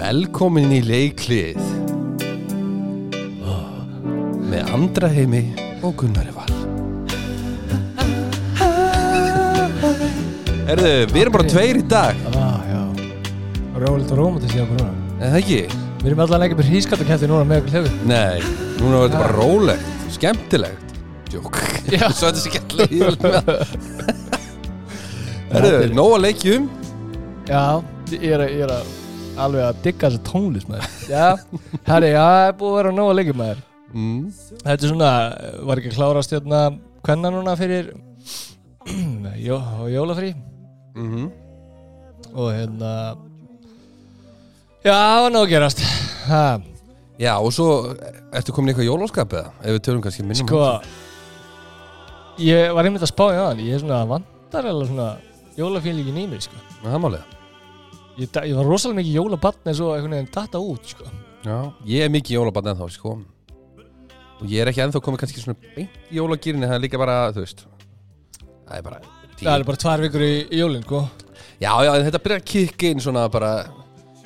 Velkomin í leiklið. Með Andra Heimi og Gunnari Val. Erðu, við erum bara tveir í dag. Ah, já. Rólið og rómatist ég bara Er það ekki? Við erum allan ekki með hískattakæfti núna með okkur hljóður Nei, núna er þetta bara rólegt, skemmtilegt. Jók, svo þetta sé ekki allir Erðu, nóg að leikjum Já, ég er, að, ég er að alveg að digga þessa tónlist maður. Já, herri, já, það er búið að vera nóg að leikja maður. Mm. Þetta er svona, var ekki að klárast hérna Hvenna núna fyrir jó, Jólafrí? Mm Og hérna Já, það var nóg að gerast. Ha, Já, og svo ertu komin eitthvað jólaskap eða? Ef við tölum kannski minnum Sko Ég var einmitt að spá í aðan. Ég er svona vantar eða svona Jólafílíkin í mér, sko. Það er málega Ég, ég var rosalega mikið jólabatn en svo einhvern veginn datta út sko. Já, ég er mikið jólabann ennþá, sko Og ég er ekki ennþá komið kannski svona beint í jólagýrinni Það er líka bara, þú veist Það er bara tíu. Það er bara tvær vikur í, í jólinn sko. Já, já, þetta byrjar að kikka inn svona bara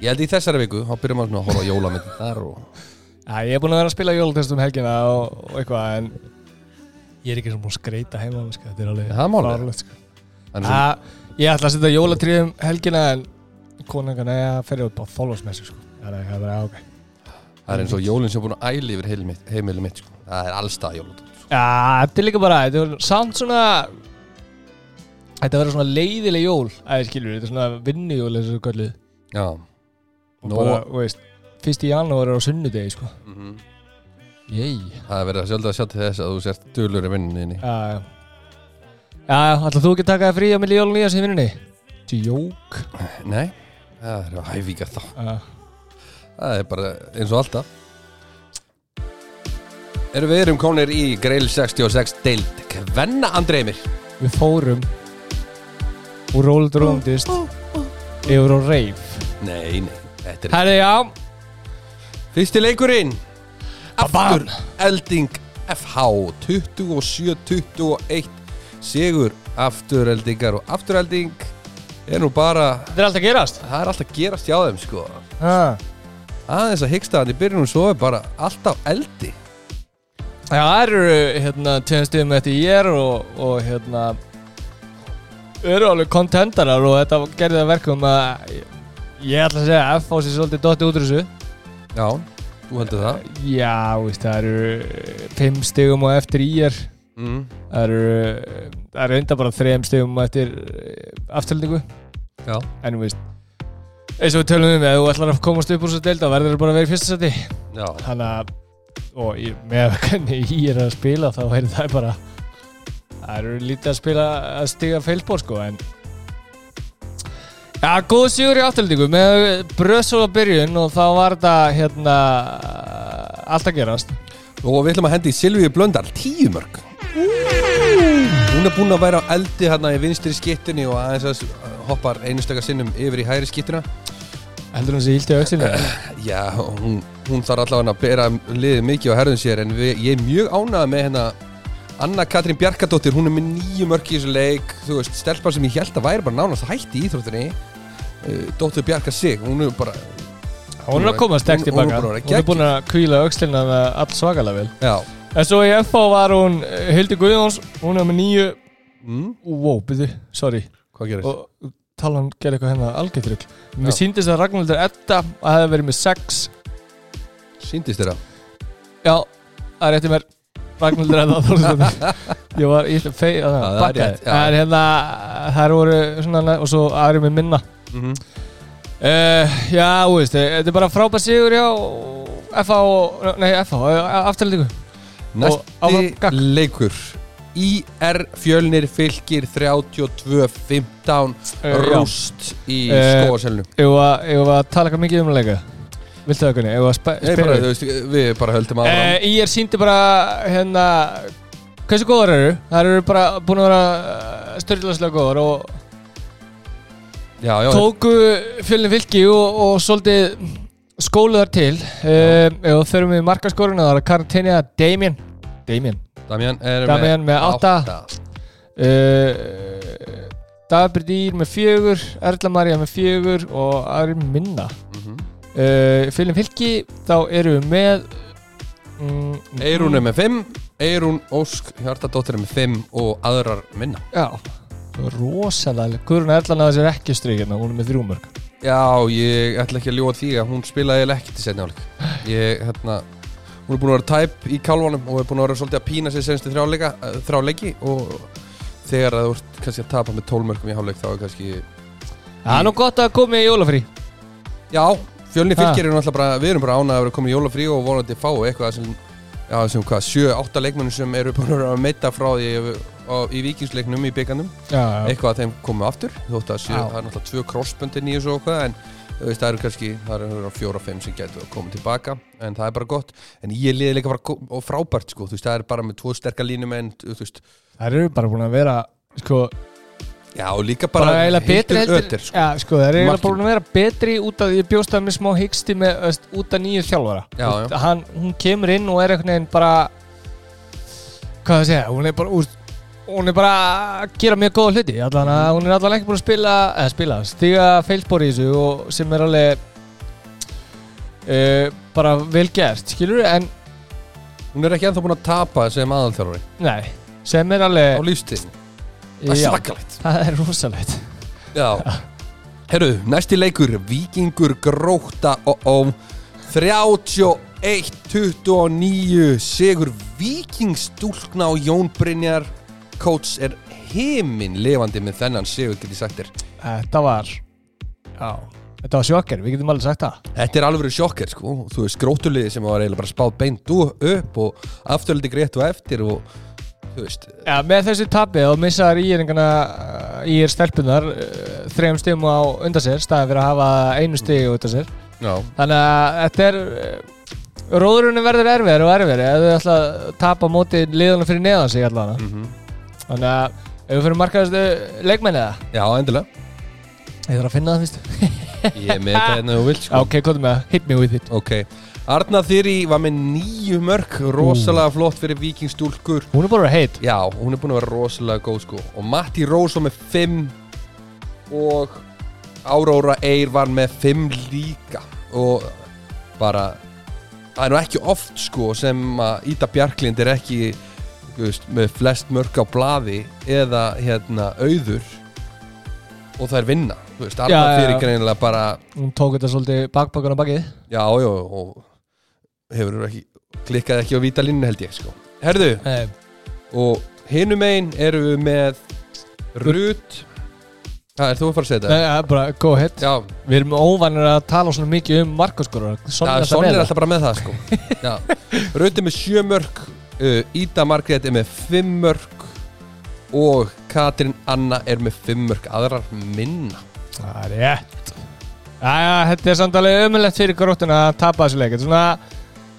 Ég held í þessari viku, þá byrjum svona að horfa þar og Já, ég er búin að vera að spila jólatest um helgina og, og eitthvað en ég er ekki svona búin að skreita heima sko. þetta er alveg er fáránlegt, sko. Já, Ég ætla að setja jólatriðum helgina en konan kann að ferja út á þólásmessu sko. það er það er ok. Það er eins og jólinn sem er búin að æli yfir heimili mitt, heimili mitt sko. Það er allstað jólatótt Já, þetta er líka bara, þetta er samt svona Þetta verður svona leiðileg jól Æ, skilur, þetta er svona vinnujól þessu kölluð Já, og Nó- bara, veist, fyrst í janúar er á sunnudegi sko. mm Jæj. Það er verið að sjálf að sjá til þess að þú sért dölur í vinninni Já, já. Já, já, ætlaðu þú ekki að taka það frí á milli jól og nýjas í vinninni? Djók Nei, það er hæfíka þá. Já, Það er bara eins og alltaf. Erum við erum konir í Greil 66 deild. Kvenna andreymir Við fórum úr Róld Róndist yfir á Reif Nei, nei, þetta er Herri, já. Fyrsti leikurinn. Aftur. Elding FH 27-21 Sigur. Aftureldingar og Afturelding er nú bara Þetta er alltaf gerast? Það er alltaf gerast hjá þeim sko. Ah. Aðeins að hyggstaðan í byrjunum svo er bara alltaf eldi. Já, það eru hérna tveim stöðum eftir ég er og, og hérna eru alveg kontendarar og þetta gerði það verkum að ég ætla að segja að F á sér svolítið dotti út úr þessu. Já, þú heldur það? Já, veist, það eru fimm stöðum og eftir ég er. Mm. Það eru, það eru enda bara þrejum stegum eftir afturlendingu Já, En þú veist eins og við tölum um, ef þú ætlar að komast upp úr þessu deild þá verður það bara að vera í fyrsta seti já. Þannig að og ég, með hvernig ég er að spila þá er það bara það eru lítið að spila að stiga feilbór sko en Já, góð sigur í afturlendingu með bröðsóla byrjun og þá var þetta hérna allt að gerast. Og við ætlum að hendi í Silvíu Blöndal. Tíu mörg Hún er búin að vera á eldi hérna í vinstri skittunni og aðeins að hoppar einustaka sinnum yfir í hægri skittuna Heldur hún sér íldi á auksinu? Já, hún, hún þarf allavega að bera liðið mikið á herðum sér en við, ég er mjög ánægð með hérna Anna Katrín Bjarkadóttir, hún er með nýju mörg í þessu leik. Þú veist, stelpar sem ég held að væri bara nánast hætti í íþróttinni uh, Dóttir Bjarka sig, hún er bara Hún er að koma sterkt tilbaka er Hún er búin að kvíla aukslina með all svakalega vel. Já, En svo í FH var hún eh, Hildi Guðjóns Hún er með nýju mm, Wow, byrju, sorry hvað gerir? Og talan gerði eitthvað hérna algjörðrugl Mér síndist að Ragnhildur Edda að hefði verið með sex Sýndist þér það? Já, það er eftir mér Ragnhildur Edda. Ég var í fei að það er rétt, já. En hérna, þær voru svona Og svo aðri með minna Mm -hmm. Uh, já, þú veist, þetta er bara frábæð sigur já, FH, nei FH, áfram Næsti leikur. IR Fjölnir fylgir 32-15 rúst í Eh, skóaselnu Ef að tala eitthvað mikið um að leika Viltu það kunni, við að bara, spila þú veist, við bara höldum áfram. Uh, Í er síndi bara hérna Hversu góðar eru? Það eru bara búin að vera störðilega góðar og Já, já, tóku fjölni fylki og, og svolítið skóluðar til Ef þau eru með markaskoruna það er Karantinja Damien Damien Damian er Damian með átta. átta. uh, Dagbjörn Dýr með fjögur Erla Maria með fjögur og aðri minna Mhm. uh, Fylgjum fylki þá eru við með mm, Eirún er með 5 Eirún Ósk Hjartadóttir er með 5 og aðrar minna Já, rosalega Guðrún Erla náði sér ekki strykina, hún er með þrjúmörk Já, ég ætla ekki að ljóða því að hún spilaði ekki til setni áleik Ég, hérna Hún er búin að vera tæp í kálvanum og er búin að vera svolítið að pína sig senstu þrjá, leika, eh, og þegar það voru kannski að tapa með tólmörkum í hálfleik þá er kannski Það er nú gott að koma í jólafrí. Já, fjölni fylgir er náttúrulega bara, við erum bara ánað að vera komið í jólafrí og vonandi fá eitthvað sem, já, sem hvað, 7-8 leikmennir sem eru búin að vera að meita frá því í vikingsleiknum í byggandum eitthvað að þeim komu aftur. Þótt að Já. það er náttúrulega tvö crossböndin í þessu og hvað en veist, það eru kannski, það eru fjóra-fimm sem getur komið tilbaka en það er bara gott. En ég liði líka bara frábært sko, þú veist, það er bara með tvo sterkar línumenn þú veist, Það eru bara búin að vera sko, já og líka bara, bara, heitur ötir sko. Já, sko, það eru eiginlega búin að vera betri út af ég bjóst að með smá hyggsti með öst, út af nýju þjálfara. Hún kemur inn og er veginn bara hvað það segja, hún er bara úr hún er bara að gera mjög góða hluti. Allan að hún er allan ekki búin að spila eða spila, stiga feilspor í þessu og sem er alveg uh, bara vel gert skilur en hún er ekki ennþá búin að tapa sem aðalþjálfari. Nei, sem er á alveg lífstíðin, það er já, svakalegt. Það er rosalegt. Já, herru, næsti leikur Víkingur gróta og ó 31-29 Sigur Víkingstúlkna og Jón Brynjar coach er heiminn lifandi með þennan Sigur get ég sagt þér? Þetta var já, þetta var sjokker, við getum alveg sagt það. Þetta er alveg sjokker sko. Þú veist grótuliði sem var eiginlega bara spáð beint upp og afturliti greitt og eftir og þú veist. Já, með þessu tapið og missaðar íringana ír stelpunar uh, þrejum stigum á undan sér staðan fyrir að hafa einu stig undan sér. Já, þannig að þetta er uh, róðurinn verður erfiðar og erfiðar ef þau ætla að tapa móti liðunum fyrir neðan sig allavega. Mm þannig að ef við fyrir markaðastu leikmenni það Já endilega. Ég þarf að finna það fyrst. Ég með þetta hérna þú vilt sko. Ok, hvað með það, hit me with it. Ok. Arna Þyri var með nýju mörg rosalega flott fyrir vikingstúlkur hún er bara heit. Já, hún er búin að vera rosalega góð sko. Og Matti Rós var með fimm og Áróra Eyr var með fimm líka. Og bara það er nú ekki oft sko sem að Ída Bjarklind er ekki veist, með flest mörg á blaði eða hérna auður og það er vinna þú veist, Já, já, Þyri já. greinilega bara hún tók þetta svolítið bakbakun á bakið. Já, já, og hefur ekki klikkað ekki á víta línu held ég sko. Herðu, Nei, og hinum einn eru við með Rut. Það er þú að fara að segja þetta? Nei, bara go ahead. Já, Við erum óvanir að tala svona mikið um ja, Son er alltaf bara með það sko. Já. Er með sjö mörg Ída Margrét er með fimm mörg og Katrin Anna er með fimm mörg aðrar minna. Það er rétt. Jæja, þetta er samt alveg ömulegt fyrir gróttuna að tapa þessu leik Þetta er svona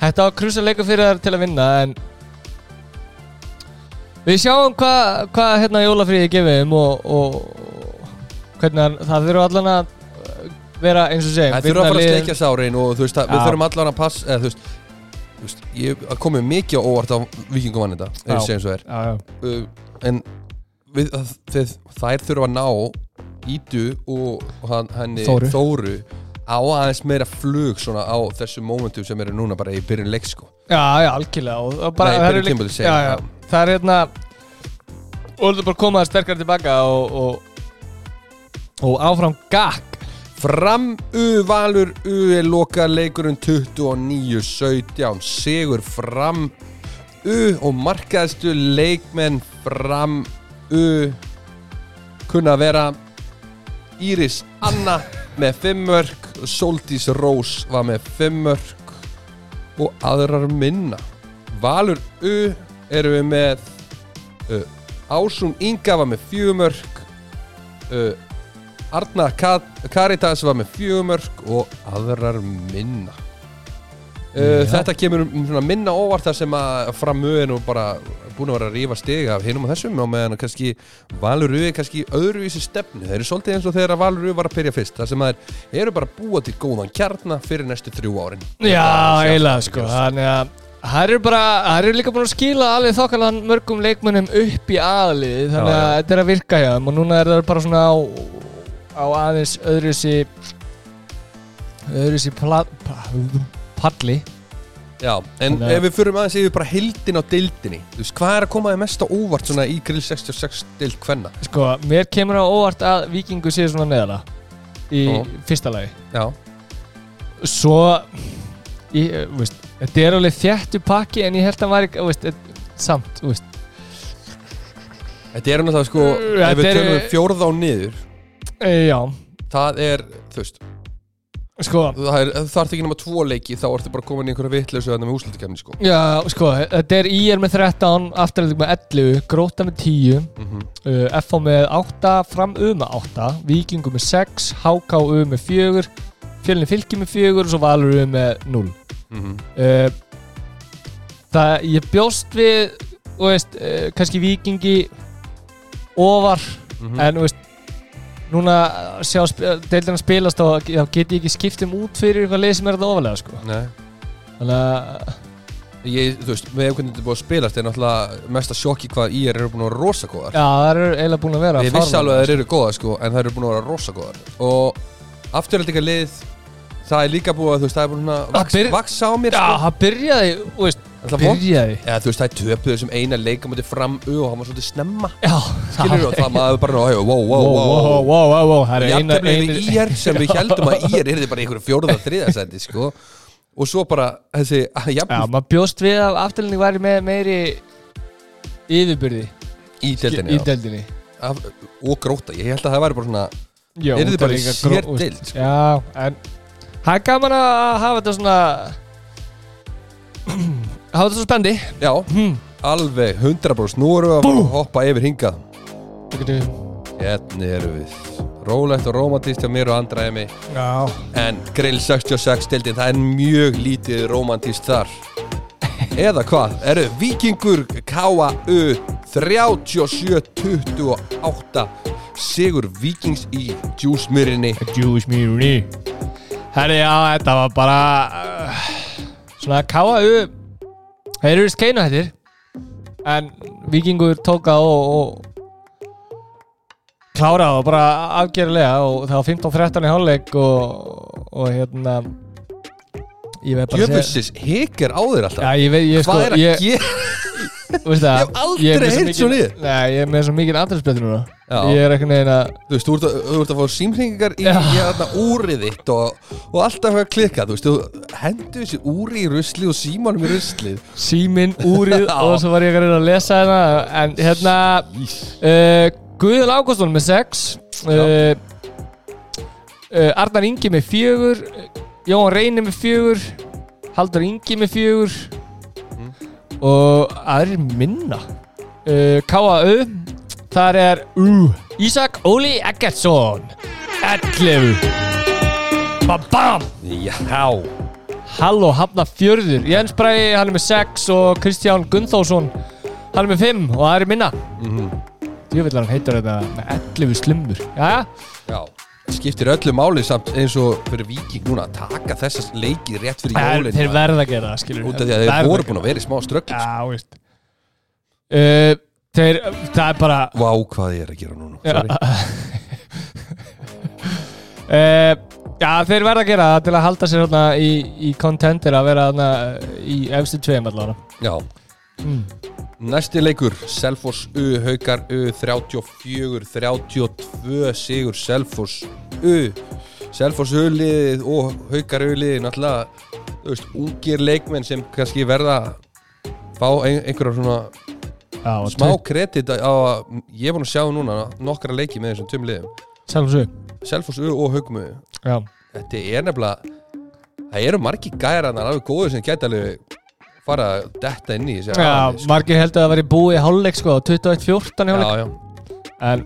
Þetta á krusa leikur fyrir þær til að vinna en Við sjáum hvað hva, hérna jólafríði gefið þeim og, og hvernig það þurfa allan að vera eins og segjum Það þurfa að fara að sleikja sárin og þú veist að við þurfum allan að passa eða, þú veist, veist, ég komið mikið óvart á vikingum vann þetta, ef ég Já. segjum svo er. Já, já. Uh, en við, þeir, þær þurfa að ná Ídu og, og hann, henni Þóru. Þóru á aðeins meira flug svona á þessu momentum sem eru núna bara í byrjun leik sko. Já, já, algjörlega. Og, og bara, Nei, byrjun tímabils, segir já, já, Það er hérna og þú bara komað sterkar tilbaka og, og, og áfram gakk Fram U Valur U er loka leikurinn 29-17 Sigur Fram U og markaðstu leikmenn Fram U kunna vera Íris Anna með 5 mörg Soldís Rós var með 5 mörg og aðrar minna. Valur U eru við með uh, Ásún Inga var með 4 mörg uh, Arna Karitas var með 4 mörg og aðrar minna. Uh, þetta kemur um svona minna óvart þar sem að framu nú bara búin að vera að rífa stig af hinum og þessum og meðan kannski Valur U er kannski öðruvísi stefnu. Þeir eru svolítið eins og þegar að Valur U var að byrja fyrst þar sem að þeir eru bara búa til góðan kjarna fyrir næstu þrjú árin. Já, eiginlega sko. Þannig að það eru bara, það eru líka búin að skila alveg þokkalega mörgum leikmönnum upp í aðlið Þannig að þetta er að virka hjá þeim og núna er það bara svona á, á aðeins öðru öðru sér palli Já, en Þannig ef við förum aðeins yfir bara heildin á deildinni Þú veist, hvað er að koma þér mest á óvart svona í grill 66 deild kvenna? Sko, mér kemur á óvart að vikingu sé svona neðala í Ó. fyrsta lagi Já, Svo í, eh, veist, Þetta er alveg þjættu pakki en ég held að væri þú veist, eh, samt veist. þetta er náttúrulega sko, ef við tölum fjórða á niður E, Já, Það er, þú veist, sko. það er, þarf ekki nema tvo leiki Þá ertu bara komin í einhverja vitleysu þarna með úslutikefni sko. Já, sko, þetta er IR með 13 afturhalding með 11, Gróta með 10 mm uh, FH með 8 fram U með 8, Víkingu með 6 HKU með 4 Fjölni fylki með 4 og svo Valur U með 0 -hmm. uh, Það, ég bjóst við þú veist, uh, kannski Víkingi ofar Mhm. en þú veist núna sjá deildina spilast og þá get ég ekki skipt um út fyrir eitthvað leið sem er þetta ofalega sko. Nei þannig að Ég, þú veist, með hvernig þetta er búið að spilast er náttúrulega mesta sjokki hvað í er eru búin að vera rosa góðar já, það eru eiginlega búin að vera Ég vissi alveg að þeir eru góða sko, en það eru búin að vera rosa góðar Og afturhaldingar lið Það er líka búið að, þú veist, það er búin að vaks, byr- vaksa á mér Já, sko. það byrjaði, þú veist, Það byrjaði þú veist, það er töpuð sem eina leika mútið fram og hann var svolítið snemma. Já, Skilur og það maður bara, wow, wow, Wow, wow, wow, það er eina, IR sem við heldum að IR er bara í einhverju fjórða þriðasæti sko. Og svo bara þessi Já, maður bjóst við að afturlinni væri með meiri yfirbyrði í Af- Og gróta, ég held að það væri bara svona út af bara sér deild, sko. Já, en það er gaman að hafa þetta svona hafa þetta svo spendi Já, hm. alveg 100% Nú erum við að að hoppa yfir hingað. Já, Hérna erum við. Rólegt og romantist hjá mér og andra emi. En grill 66 deildin Það er mjög lítið romantist þar. Eða hvað? Eru Víkingur KAU 37-28 Sigur Víkings í djúsmyrinni Juice re Herri, já, þetta var bara uh, svona KAU þeir eru skeinu hættir en Víkingur tóka og, og kláraði og bara afgerlega og það var 15-13 í hálfleik og, og hérna Jöfussis hikar á þér alltaf. Já, ég veit, ég sko Hvað er að gera? Ég hef aldrei með svo niður. Nei, ég er með svo mikið andræðsbjötu núna. Já. Ég er ekki neginn að Þú veist, þú ert að, þú ert að fá símhringingar í hérna úrið þitt og, og alltaf að klikka, þú veist, þú hendur þessi úri í rusli og símanum í ruslið. Síminn, úrið og svo var ég að reyna að lesa hérna En hérna uh, Guðal Ágústun með 6 uh, uh, Arnar Ingi með 4 Jón Reyni með 4 Haldur Ingi með 4 Og aðrir minna. Uh, K.A.U. Þar er uh, Ísak Óli Eggertsson 11 Bam bam. Já. Halló Hafna fjörður Jens Bræði hann er með 6 og Kristján Gunnþórsson hann er með 5 og aðrir minna. Mm Djúvillar hann heitur þetta með 11 slumbur Jæja. Já Skiptir öllu máli samt eins og fyrir Víking núna að taka þessas leiki rétt fyrir En jólin Þeir verða að gera það skilur Út af því að þeir voru búin að vera í smá ströggl Já, veist uh, Þeir, það er bara Vá, hvað ég er að gera núna uh, Já, þeir verða að gera það til að halda sér hérna í, í contender að vera hérna í efstu tveim allavega. Já. Mm. Næsti leikur, Selfoss U, Haukar U, 34, 32 sigur Selfoss U. Selfoss U liðið og Haukar U liðið náttúrulega, þú veist, ungir leikmenn sem kannski verða að fá ein, einhverja svona Já, smá kredit á að ég er búin að sjá núna nokkra leiki með þessum tveim liðum. Sjálfsög Selfoss U og Haugum U. Já, Þetta er nefnilega það eru margi gæranar alveg góður sem geta alveg fara að detta inn í þessi Já aðeins, sko. margir heldur að það væri búið í hálfleik sko, 21-14 í hálfleik já, já. En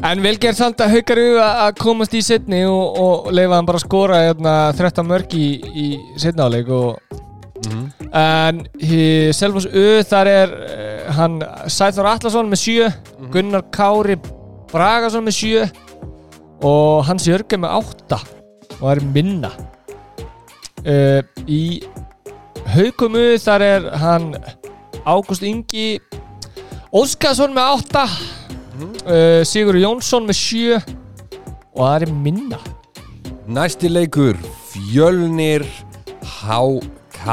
En vel gerð samt að haukar að að komast í setni og, og leifa hann bara að skora hérna, 13 mörg í, í setni áleik og Mhm. En í Selfoss U þar er uh, hann Sæþór Atlason með 7 Gunnar Kári Bragason með 7 og Hans Jörgen með 8 og það er minna uh, Í Haukum U þar er hann Ágúst Ingi Óskarsson með 8 uh, Sigur Jónsson með 7 og það er minna. Næsti leikur Fjölnir HK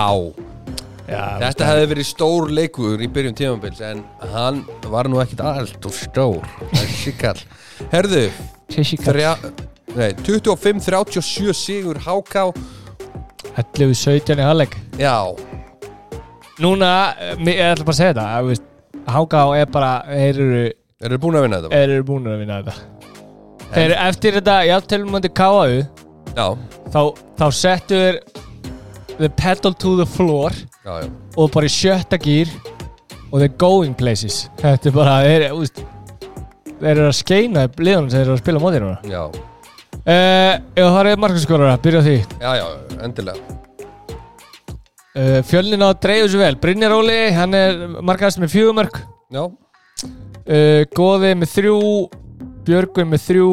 Já, Þetta hefði verið stór leikur í byrjun tímabils en hann var nú ekkit allt og stór Þessi kall. Herðu, þrjá, nei, 25-37 sigur HK 11-17 í halleg Já, Núna, eh, ég ætla bara að segja þetta Háká er bara þeir eru, eru búin að vinna þetta? þeir eru búin að vinna þetta. Þeir eru eftir þetta jafntelum mútið káau Já, þá, þá settu þeir the pedal to the floor já, já. og bara í sjötta gýr og they're going places. Þetta er bara, þeir, þú veist þeir eru að skeina liðunum sem þeir eru að spila mótið núna. Já, uh, Ef það er markaskólara, byrja á því. Já, já, endilega. Uh, Fjölnin á að dreifðu svo vel. Brynjar Óli, hann er markaðast með fjögumörk Já, uh, Góði með þrjú Björgun með þrjú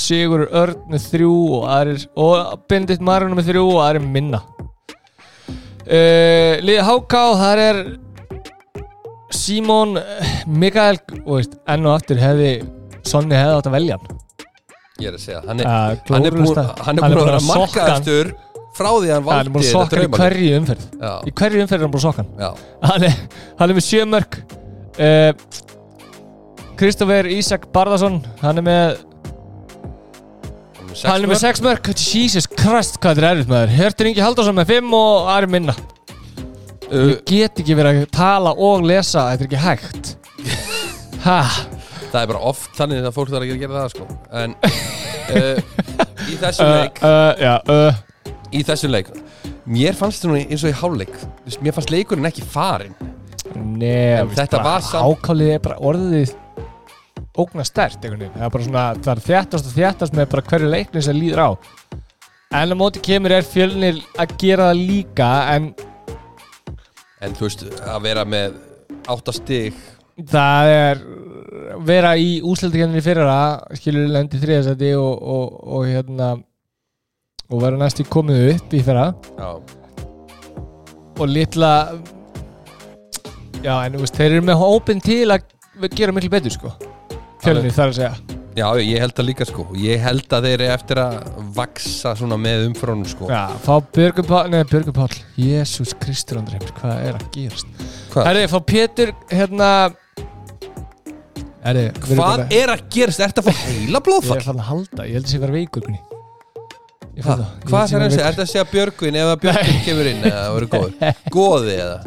Sigur Örn með þrjú og, aðrir, og Bindit Marun með þrjú og aðrir með minna. Uh, Liði Háká þar er Símon eh, Mikael og veist, enn og aftur hefði Sonni hefði átt að velja hann ég er að segja Hann er, uh, hann er búin, er að vera markaðastur frá því að hann hann er búin valdi að sokka í hverju umferð. Já, í hverju umferð er hann búin að sokka hann. Hann er, hann er með sjö mörg uh, Kristoffer Ísak Barðarsson hann er með sex hann er með mörk. 6 mörg Jesus Christ hvað þetta er erfitt maður. Hjörtur Ingi Haldarsson með 5 og Ari Minna. Uh, ég get ekki verið að tala og lesa þetta er ekki hægt. Ha Það er bara oft þannig að fólk þarf ekki að gera það sko. En uh, Í þessu uh, leik uh, uh, Í þessu leik. Mér fannst það nú eins og í veist, Mér fannst leikurinn ekki farin Nei, þetta var samt- Ákálið er bara orðið ógna stert einhvern veginn. Það er bara svona, það er þjættast og þjættast með bara hverju leikni sem líður á. En á móti kemur er fjölnir að gera það líka En En þú veist að vera með áttastig það er vera í úsleldikenninu fyrir það skilur lendi þriðasæti og, og, og hérna og vera næstu komið upp í fyrra. Já, og litla já en þú veist þeir eru með hópin til að gera miklu betur sko. Fjölnir þar að segja Já ég held það líka sko Ég held að þeir eru eftir að vaksa svona með umfrónum sko já, fá Björgur Pál, neða Björgur Pál Jésús Kristur Andri Heims, hvað er að gerast herri, fá Pétur hérna herri, hvað er að gerast? Ertu að fá heila ég blóðfall? er fann að halda, ég held að sé vera veikur kunni. ég Hva, fann það Ég hvað er að það að sé segja? vera Ertu að segja Björgvin ef að Björgvin kemur inn eða það verður góður? Góði eða?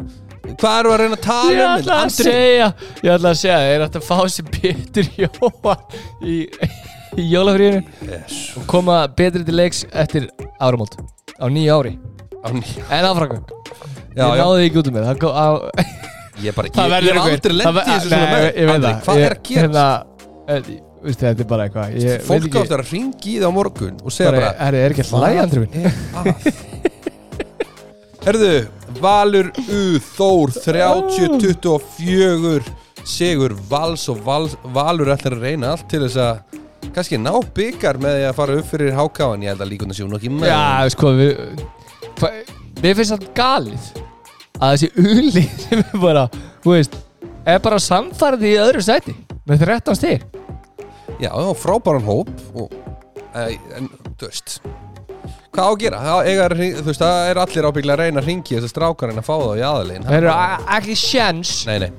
Hvað eru að reyna að Ég tala um? ætla að segja Ég ætla að segja Þeir ætla að fá sér Pétur Jóa í, í jólafríðinu Yes. og koma betri til leiks eftir áramót á nýju ári Á ný- en Já, Ég já, náði því ekki út um mér Það, kom á, ég bara, það ég, ég einhver- aldrei það lendið ver- þessu svona með ég Andri, það. hvað Ég- er að gerast? hérna, eh, Þetta er bara eitthvað Ég Fólk áttur að ringi í það á morgun og segja bara, bara Er, er ekki hlæg andri minn? Er? Herðu, Valur U Þór 30-24 Sigur Vals og Vals, Valur ætlar að reyna allt til þess að kannski ná byggar með því að fara upp fyrir HK en ég held að líkund að sjónu ekki með Já, sko við, hva, Mér finnst það galið að þessi uli sem er bara, þú veist er bara samfærið í öðru sæti með 13 stig Já, frábæran hóp og, e, en, þú veist hvað á að gera? Það, eiga, að þú veist, það er allir ábygglega að reyna að ringi þess að strákar en að fá það í aðalegin Það eru ekki sjens Nei, nei,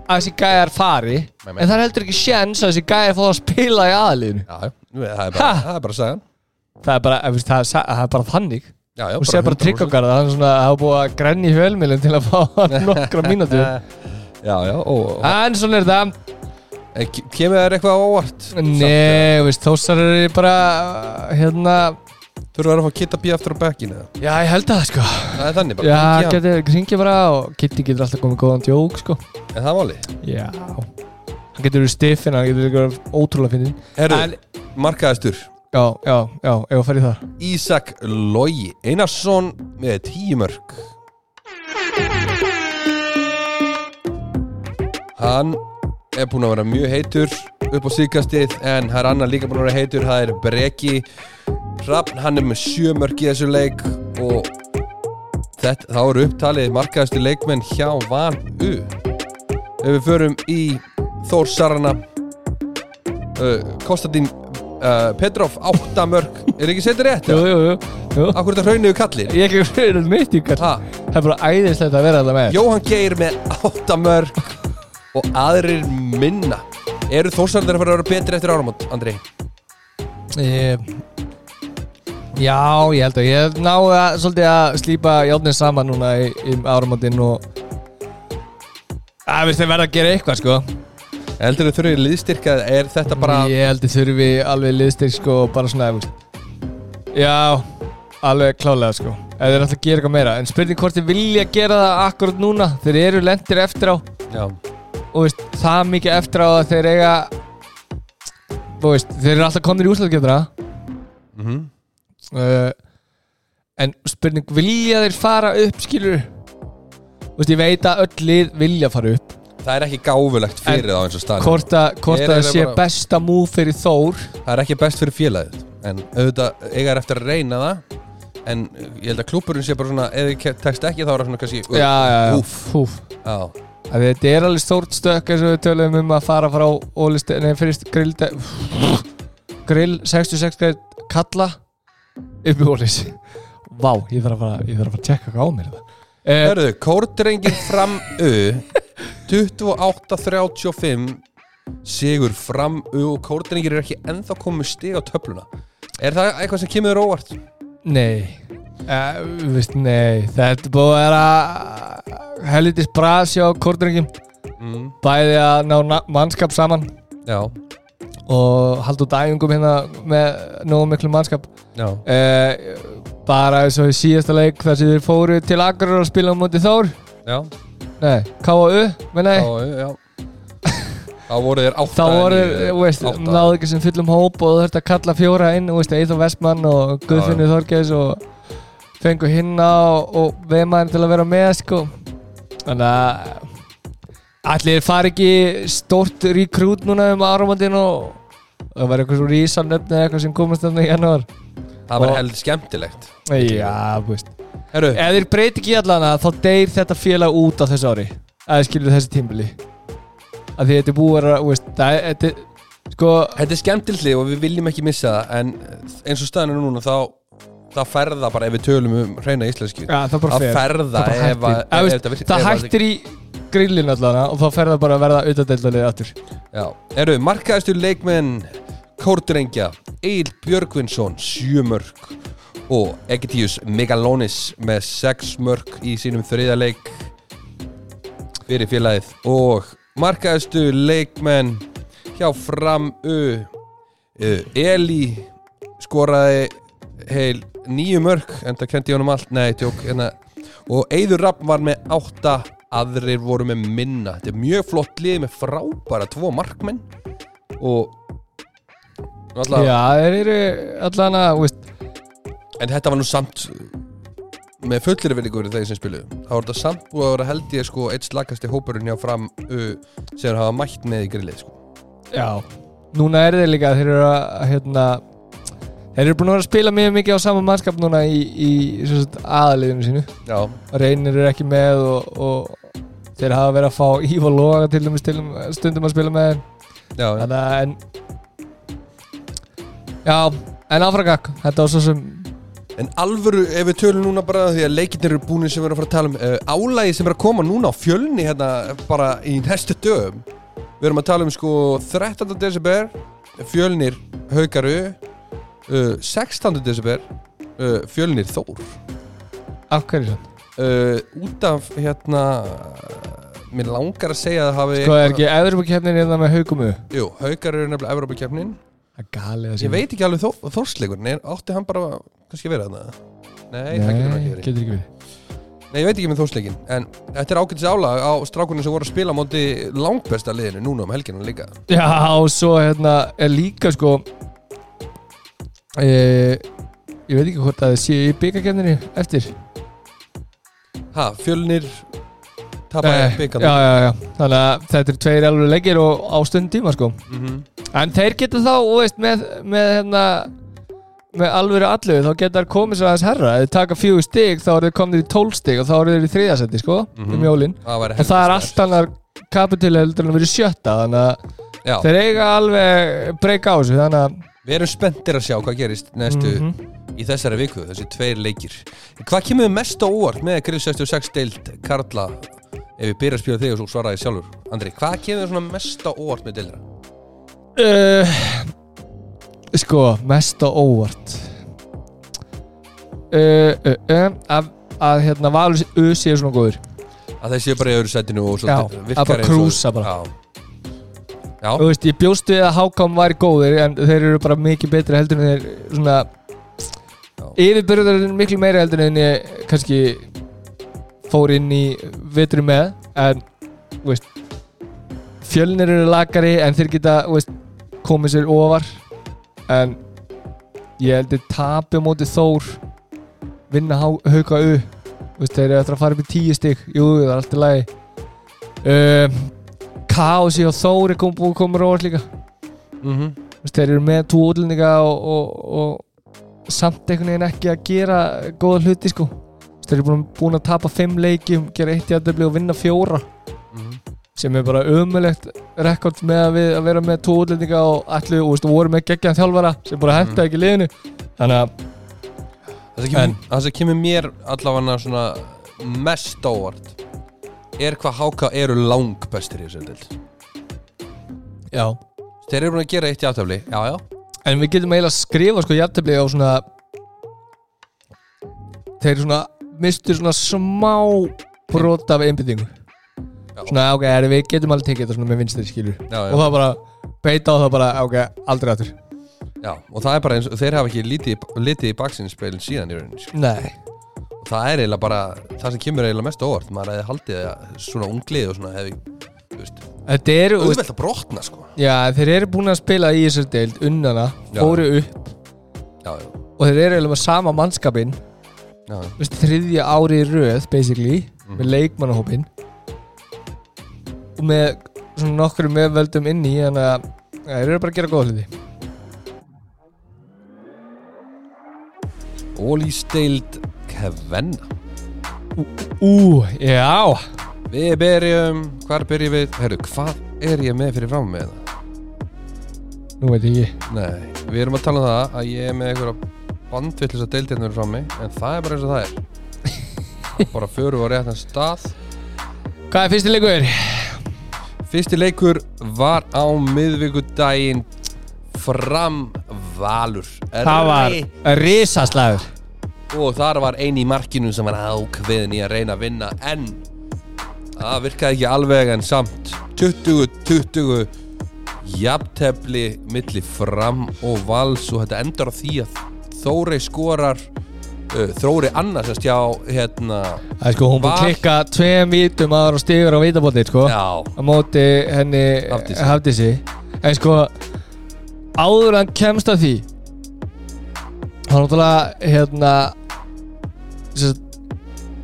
að þessi gæjar fari Nei, nei. en það er heldur ekki sjens að þessi gæjar fá að spila í aðliðinu já, já, það er bara, Ha? það er bara að segja það er bara, ef, veist, það, er, sa- það er bara þannig Já, já, og sé bara 100%. tryggokkar það er svona að hafa búið að grenni í fjölmilin til að fá nokkra mínútur Já, já, og, og en svona er það e, ke- kemur þér eitthvað á óvart? Nei, veist, þósar eru bara hérna, Þú eru að fá að kitta bí aftur á bekkinu eða? já ég held að sko. Það er þannig bara, Já, hann. getur hringi bara og Kitty getur alltaf komið góðan djók sko. Er það máli? Já. Hann getur verið stiffin, hann getur verið ótrúlega fyndin Herru, En- markaðistur Já, já, já, ef að fara í það. Ísak Logi Einarsson með tíu mörg Hann er búinn að vera mjög heitur upp á síkastið en það er annar líka búinn að vera heitur það er Breki Hrafn, hann er með sjö mörg í þessu leik og þetta, þá eru upptalið markaðistu leikmenn hjá Van U. Ef við förum í Þór Sarana uh, Konstantín uh, Petrov, 8 mörg Er ekki setið rétt? Jú, jú, jú. Akkur þetta hraunniðu kallir Ég ekki verið mitt í kall ha, Það er bara æðislegt að vera þetta með. Jóhann Geir með 8 mörg Og aðrir minna. Eru þórsarðir að fara að vera betri eftir áramót, Andri? ég, Já, ég held að ég náði að, svolítið að slípa játnin saman núna í, í áramótin og að við þeim verða að gera eitthvað sko. Heldur þau þurfið liðstyrka Er þetta bara Ég held að þurfi alveg liðstyrk sko og bara svona þú veist. Já, alveg klálega sko. Ef þeir ætla að gera eitthvað meira. En spurning hvort þeir vilja gera það akkurat núna. Þeir eru lendir eftir á. Já, Og veist, það mikið eftir á að þeir eiga Þú veist, þeir eru alltaf komnir í úslæðgjöfna mhm uh, En spurning vilja þeir fara upp skilur veist, ég veit að öll lið vilja fara upp. Það er ekki gáfulegt fyrir þá eins og staðan Hvort að, það sé bara- besta múf fyrir Þór? Það er ekki best fyrir félagið. En auðvitað eiga er eftir að reyna það En ég held að klúburinn sé bara svona Ef þið tekst ekki þá er það svona kannski Já, já, já, Úff. úff. Já, að Þetta er alveg stórt stökk eins og við töluðum um að fara frá ólist, nei, fyrst grill grill 66 greið kalla upp í ólis Vá, ég þarf að fara, ég þarf að fara að tjekka hvað á mér þetta eh, Hörðu, kórdrengin fram U 28-35 Sigur fram U og kórdrengir eru ekki ennþá komið stig á töfluna. Er það eitthvað sem kemur óvart? Nei. Uh, veist, Nei, þetta er búið að vera helvitis brasi á kórdrengjum Mm, bæði að ná mannskap saman. Já, og halda út æfingum hérna með nógu miklu mannskap. Uh, bara eins og í síðasta leik þar sem þeir fóru til Akurur að spila á móti Þór. Nei, K.A.U. já. Þá voru þér átta Þá voru, veist, átta. náðu ekki sem fullum hóp og þú þurft að kalla fjóra inn, Eithor Vestmann og Guðfinnur Þorgeis og fengu hinna og, og veðmaður til að vera með, sko. Þannig að allir fari ekki stórt rekrút núna um áramöndin og það var eitthvað svo rísanöfni eða eitthvað sem komast þarna í janúar. Það var og- held skemmtilegt. Já, þú veist. Herru, Ef þeir breyti ekki allana þá deyr þetta félag út á þessu ári. Að skilur þessi tímbili að því þetta er búið að vera, þú veist, það er þetta er- sko, þetta er skemmtilegt og við viljum ekki missa það En eins og staðan er núna þá Það ferða bara ef við tölum um hreina íslensku ja, það bara Það fer. ferða Það bara ef, að- hættir. ef, Eða, veist, þetta virk- það ef að- hættir í grillin allana og þá fer það bara að verða auðvitaðdeildalið aftur. Já, eru markaðistu leikmenn Kórdrengja Egil Björgvinsson, 7 mörg og Egitius Megalonis með 6 mörg í sínum þriða leik fyrir félagið. Og markaðistu leikmenn hjá Fram U uh, Eli skoraði heil nýju mörg en það kendi honum allt, nei, tjók hérna. og Eiður Rapp var með átta aðrir voru með minna. Þetta er mjög flott lið með frábæra tvo markmenn og alltaf, Já, þeir eru þú veist en þetta var nú samt með fullir vinningur þeir sem spiluðu. Þá var þetta samt búið að vera held ég sko eitt slagasti hópurinn hjá fram uh, sem hafa mætt með í grillið sko. Já, núna er þeir líka þeir eru að, hérna þeir eru búin að vera að spila mjög mikið á sama mannskap núna í, í aðaliðinu sínu. Já, reynir eru ekki með og, og þeir hafa verið að fá Ív og Loga til dæmis til stundum að spila með þannig að en já, en áfragak þetta var svo sem en alvöru ef við tölum núna bara því að leikirnir eru búin sem við erum að fara að tala um uh, álægi sem er að koma núna á fjölni hérna bara í næstu dögum við erum að tala um sko 13. desember fjölnir haugaru uh, 16. desember uh, fjölnir þór af hverju svona uh, út af hérna mér langar að segja að það hafi sko er ekki Evropakefnin hérna með haugumu jú, haugar eru nefnilega Evrópakefnin það ég veit ekki alveg þó, þórsleikur. En átti hann bara kannski að vera þarna? Nei, það getur hann ekki verið. Getur ekki verið. Nei, ég veit ekki með þósleikin En þetta er ágætis álag á strákunum sem voru að spila móti langbesta liðinu núna um helginu líka. Já, og svo hérna er líka sko e, Ég veit ekki hvort að það sé í byggakefninni eftir Ha, fjölnir Tapaði Eh, byggan Já, já, já, þannig að þetta er tveir alveg leikir og á stundum tíma sko. Mhm. En þeir geta þá, veist, með, með hérna með alvöru allu, þá geta þær komið svo aðeins herra ef þeir taka fjögur stig, þá eru þeir komnir í tól stig og þá eru þeir í þriðasetti, sko Mhm. um jólin, Það væri og það er allt annar kapitúli heldur en að vera sjötta, þannig að þeir eiga alveg breyka á þessu, þannig að Við erum spenntir að sjá hvað gerist næstu Mhm. í þessari viku, þessi tveir leikir Hvað kemur mest á óvart með Grill 66 deild Karla ef við byrja að spila þig og svo svaraði sjálfur Andri, hvað kemur mest á óvart með deildina? uh, Sko, mest á óvart uh, uh, að, að hérna Valur séu svona góður Að þeir séu bara í öðru sætinu og Já, að virkar bara eins og- krúsa bara. Já, Já. Þú veist, ég bjóst við að Hákam væri góðir en þeir eru bara mikið betri heldur en þeir svona er miklu meira heldur en ég kannski fór inn í vitri með en veist fjölnir eru lagari en þeir geta veist, komið sér ofar en ég held að tapi á móti Þór vinna hauka u Þú veist, þeir eru eftir að fara upp í tíu stygg jú, það er allt í lagi. Um, Kaosi og Þór er kom, koma rót líka. Þú veist, þeir eru með tvo útlendinga og, og, og samt einhvern veginn ekki að gera góða hluti sko. Þeir eru búin, búin að tapa fimm leiki gera eitt jættabli og vinna fjóra. Mhm. sem er bara ömulegt rekord með að, við, að vera með tvo útlendinga og allir, voru með geggjan þjálfara sem bara henta ekki liðinu. Þannig að Það sem kemur, mér allavega svona mest á óvart er hvað háka eru langbestir í þessu deild já. Þeir eru búin að gera eitt játafli Já, já en við getum eiginlega að skrifa sko jættabli á svona þeir eru svona mistu svona smá brot af einbyttingu Já. svona ok, er, við getum alveg tekið þetta svona með vinstri skilur Já, já. og það bara beita á það bara ok, aldrei aftur Já, og það er bara eins og þeir hafa ekki litið, litið í baksinnspeilin síðan í rauninni sko. nei, og það er eiginlega bara það sem kemur eiginlega mest óvart maður hefði haldið að svona unglið og svona hefði þetta eru auðvelt að brotna sko. Já, þeir eru búin að spila í þessar deild unnana, Já. fóru upp Já, já, og þeir eru eiginlega með sama mannskapin já, veist, þriðja ári í röð basically, Mhm. með leikmannahópin og með svona nokkru meðveldum inn í þannig að ja, þeir eru bara að gera góða hluti. Ólísteild Kvenna. Ú, já. Við byrjum, hvar byrjum við? Herru, hvað er ég með fyrir fram með? Það? Nú veit ég ekki. Nei, við erum að tala um það að ég er með einhverja bandvillis að deildinu fyrir frammi en það er bara eins og það er. Bara förum á réttan stað. Hvað er fyrsti leikur? Fyrsti leikur var á miðvikudaginn fram Valur Það var risaslagur og þar var eini í markinu sem var ákveðin í að reyna að vinna en það virkaði ekki alveg en samt 20-20 jafntefli milli fram og vals. Og þetta endar á því að Þórei skorar uh, Þróri annars að stjá hérna Það er sko, hún búið að klikka tveim vítum aðra og stigur á vítabótið sko já, á móti henni Hafdísi. Hafdísi. En sko áður hann kemst að því hann náttúrulega hérna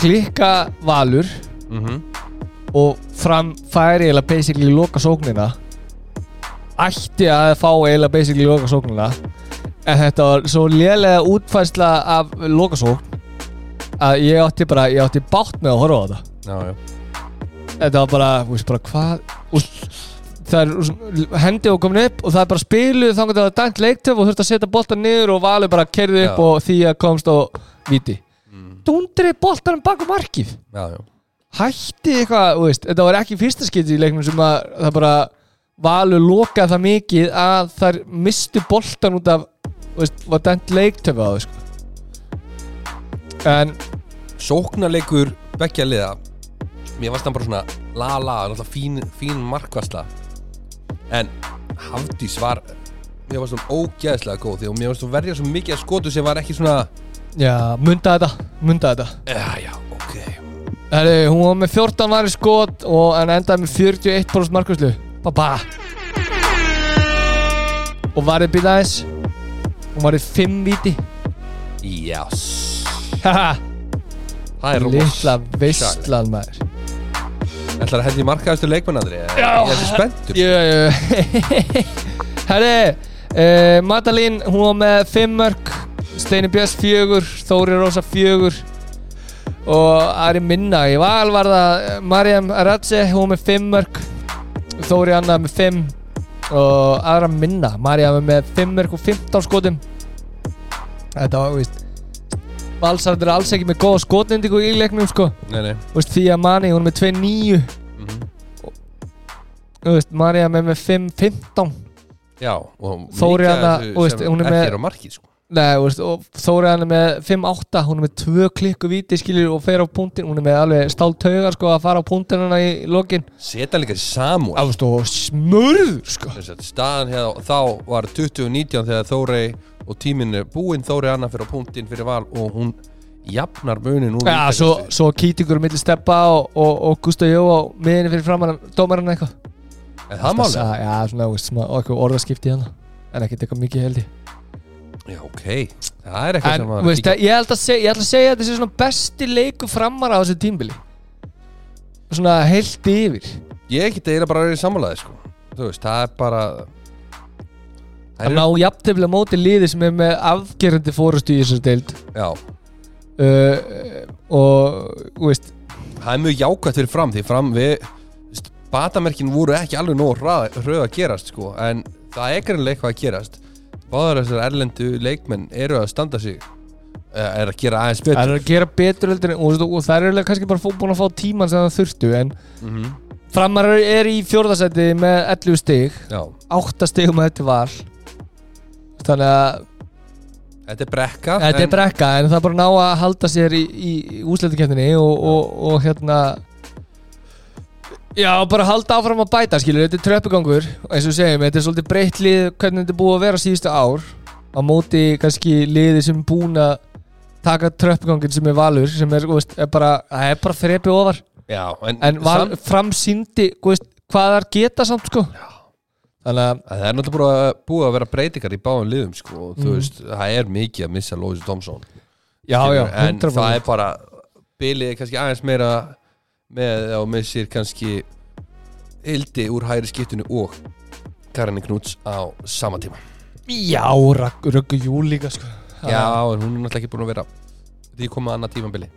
klikka valur mhm. og fram færi eiginlega basically loka sóknina ætti að fá eiginlega basically loka sóknina en þetta var svo lélega útfærsla af loka sókn að ég átti bara, ég átti bátt með að horfa á þetta. Já, já, þetta var bara, veist bara hvað það er hendi og komin upp og það er bara spiluð þannig að það var dæmt leiktöf og þurfti að setja boltan niður og valið bara kerði upp Já. og því að komst á viti mm, dundrið boltanum bak á markið já, já. hætti eitthvað, veist, þetta var ekki fyrsta skipti í leiknum sem að það bara valur lokaði það mikið að þær mistu boltan út af veist, var dæmt leiktöf á það sko. en sóknarleikur beggja liða mér varst hann bara svona la la, fín, fín markvasla en Hafdís var mér varst hún ógæðslega góð því og mér varst hún verja svo mikið að skotu sem var ekki svona já, munda þetta munda þetta. Já, já, ok. Herri, hún var með 14 varir skot og hann endaði með 41% markvæslu Baba Og varið býta aðeins. Hún varið 5 víti. Jás, Haha. Það er Littla veistlan maður. Ætlar að hendi markaðastu leikmennandri Já. ég er svo spenntur. Jú, jú Herri uh, Madalín, hún var með 5 mörg Steini Björns 4 Þóri Rósa 4 Og Ari Minna. Í val var það Mariam Aradze Hún með 5 mörg Þóri Anna með 5 og aðra minna. Marja var með 5 og 15 skotum þetta var, veist Valsarður er alls ekki með góða skotendingu í leiknum sko. Nei, nei. Þú veist, því að Mani, hún er með 2-9 Mhm. Þú veist, Marja með með 5-15 Já, og Þóri sem hún er ekki með- er á marki, sko Nei, veist, og Þóri hann er með 5-8 Hún er með 2 klikku víti, skilur og fer á punktin Hún er með alveg stált taugar sko að fara á punktinuna í lokin. Seta líka Samuel veist, og smörður sko. Staðan hérna, þá var 2019 þegar Þórei og tíminn er búinn. Þórei annar fyrir á punktinn fyrir val og hún jafnar munin úr Já, svo, svo kýtingur millir steppa og, og, og Gustaf Jó á miðinni fyrir framann dómarinn eitthvað? En það máli Sa- Já, svona, eitthvað orðaskipti hérna. En ekkert eitthvað mikið held ég Já, ok. Það er eitthvað En, sem þú veist, ég held að segja, ég ætla að segja að þetta sé svona besti leiku framar á þessu tímbili Svona heilt yfir. Ég geti eiginlega bara verið sammálaði, sko. Þú veist, það er bara Það að er ná jafntefnilega móti liði sem er með afgerandi fórustu í þessu deild. Já, uh, og veist það er mjög jákvæmt fyrir fram því fram við batamerkin voru ekki alveg nóg hröð að gerast sko, en það er greinlega eitthvað að gerast báðar þessar erlendu leikmenn eru að standa sig er að gera aðeins það betur. Er að gera betur heldur en- og, og það er kannski bara fó- búin að fá tíman sem það þurftu en mm framar er í fjórðasæti með 11 stig Já, 8 stigum að þetta var þannig að þetta er brekka þetta er en- brekka en það er bara að ná að halda sér í, í, úsleitukefninni og, og, og hérna Já, bara halda áfram að bæta, skilur, þetta er tröppugangur eins og segjum, þetta er svolítið breytt lið hvernig þetta er búið að vera síðustu ár. Á móti kannski liði sem er búin að taka tröppugangin sem er valur sem er, veist, er bara, það er bara þrepi ofar. Já, en, en val, samt- framsýndi, veist, hvað þar geta samt, sko. Þannig að, það er náttúrulega búið að, vera breytingar í báðum liðum sko, og þú Mm. veist, það er mikið að missa Lóis Thompson já, já, en 100% það er bara bilið er kannski aðeins meira með og missir kannski hildi úr hæri skiptinu og Karinni Knúts á sama tíma. Já, Röggu Júl líka, sko. Já, en hún er náttúrulega ekki búin að vera því komað annað tímabili.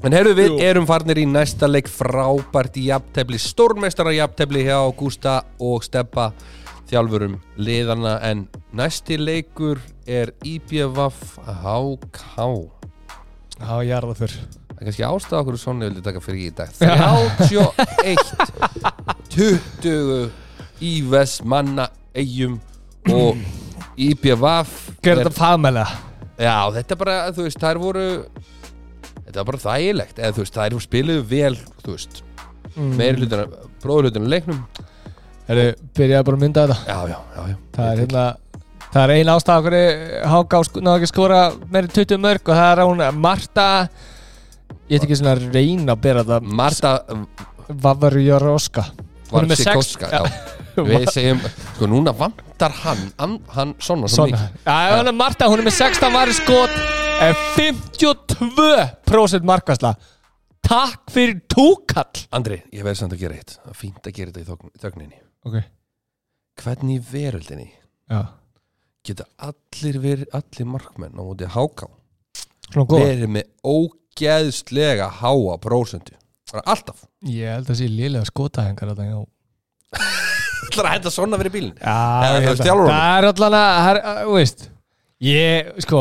En heyrðu við Jú. erum farnir í næsta leik frábært í jafntefli stórmestara jafntefli hjá Gústa og Steppa þjálfurum liðana en næsti leikur er IBVF HK Já, ég er það fyrr Það er kannski ástæða okkur svona vildi taka fyrir í dag. 31 20 í Vestmanna eigum og IPVaf Gerðu þetta fagmælega Já, þetta er bara, þú veist, þær voru Þetta var bara þægilegt. Eða þú veist, þær spiluðu vel þú veist, mm. meiri hlutina bróðurhlutinu leiknum. Herru, byrjaði bara að mynda þetta. Já, já, já, já. Það er hérna Það er ein ástæða okkur Háká náðu ekki skora meiri 20 mörg og það er hún Marta Ég heit ekki svona að reyna að bera það. Marta sex- Varsikoska Já, við segjum, sko núna vantar hann hann, hann svona svo mikið. Já, hún er Marta, hún er með 16 vari skot en 52% markvæsla Takk fyrir túkall. Andri, ég verði samt að gera eitt. Það er fínt að gera þetta í þögn- þögninni. Ok, Hvernig veröldinni já. geta allir verið, allir markmenn á móti háká verið með ógeðslega háa prósentu bara alltaf. Ég held að sé liðlega skotahengar þetta já Það er að hætta svona verið bílinn Já, Eða, ég held að- þjálfararnir. það er allan að, það er, að, þú veist Ég, sko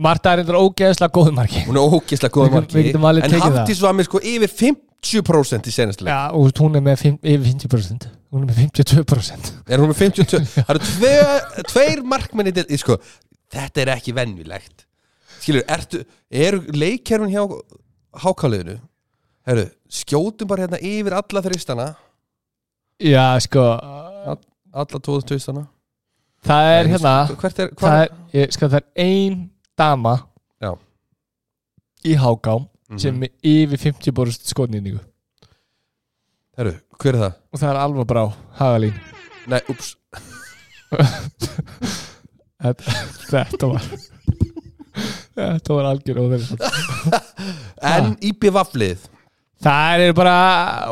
Marta er eitthvað ógeðslega góð marki. Hún er ógeðslega góða Við- marki. við getum alveg En tekið það. Hafdís var með sko yfir 50% í senastileg Já, og hún er með fimm- yfir 50% Hún er með 52% Er hún með 52 Það eru tve, tveir markmenn í del sko, Þetta er ekki venjulegt Skilur, ertu, eru leikkerfin hjá hákáliðinu Herru, skjótum bara hérna yfir alla þristana Já, sko Alla 2000 Það er hérna Hvert er, Það er, ég, sko, það er ein dama Já. Í háká Mhm. Sem er yfir 50% skotnýningu Herru, hver er það? Og það er alveg brá, Hagalín Nei, ups þetta var Þetta var algjör óþeirri En IPVAF-lið Það er bara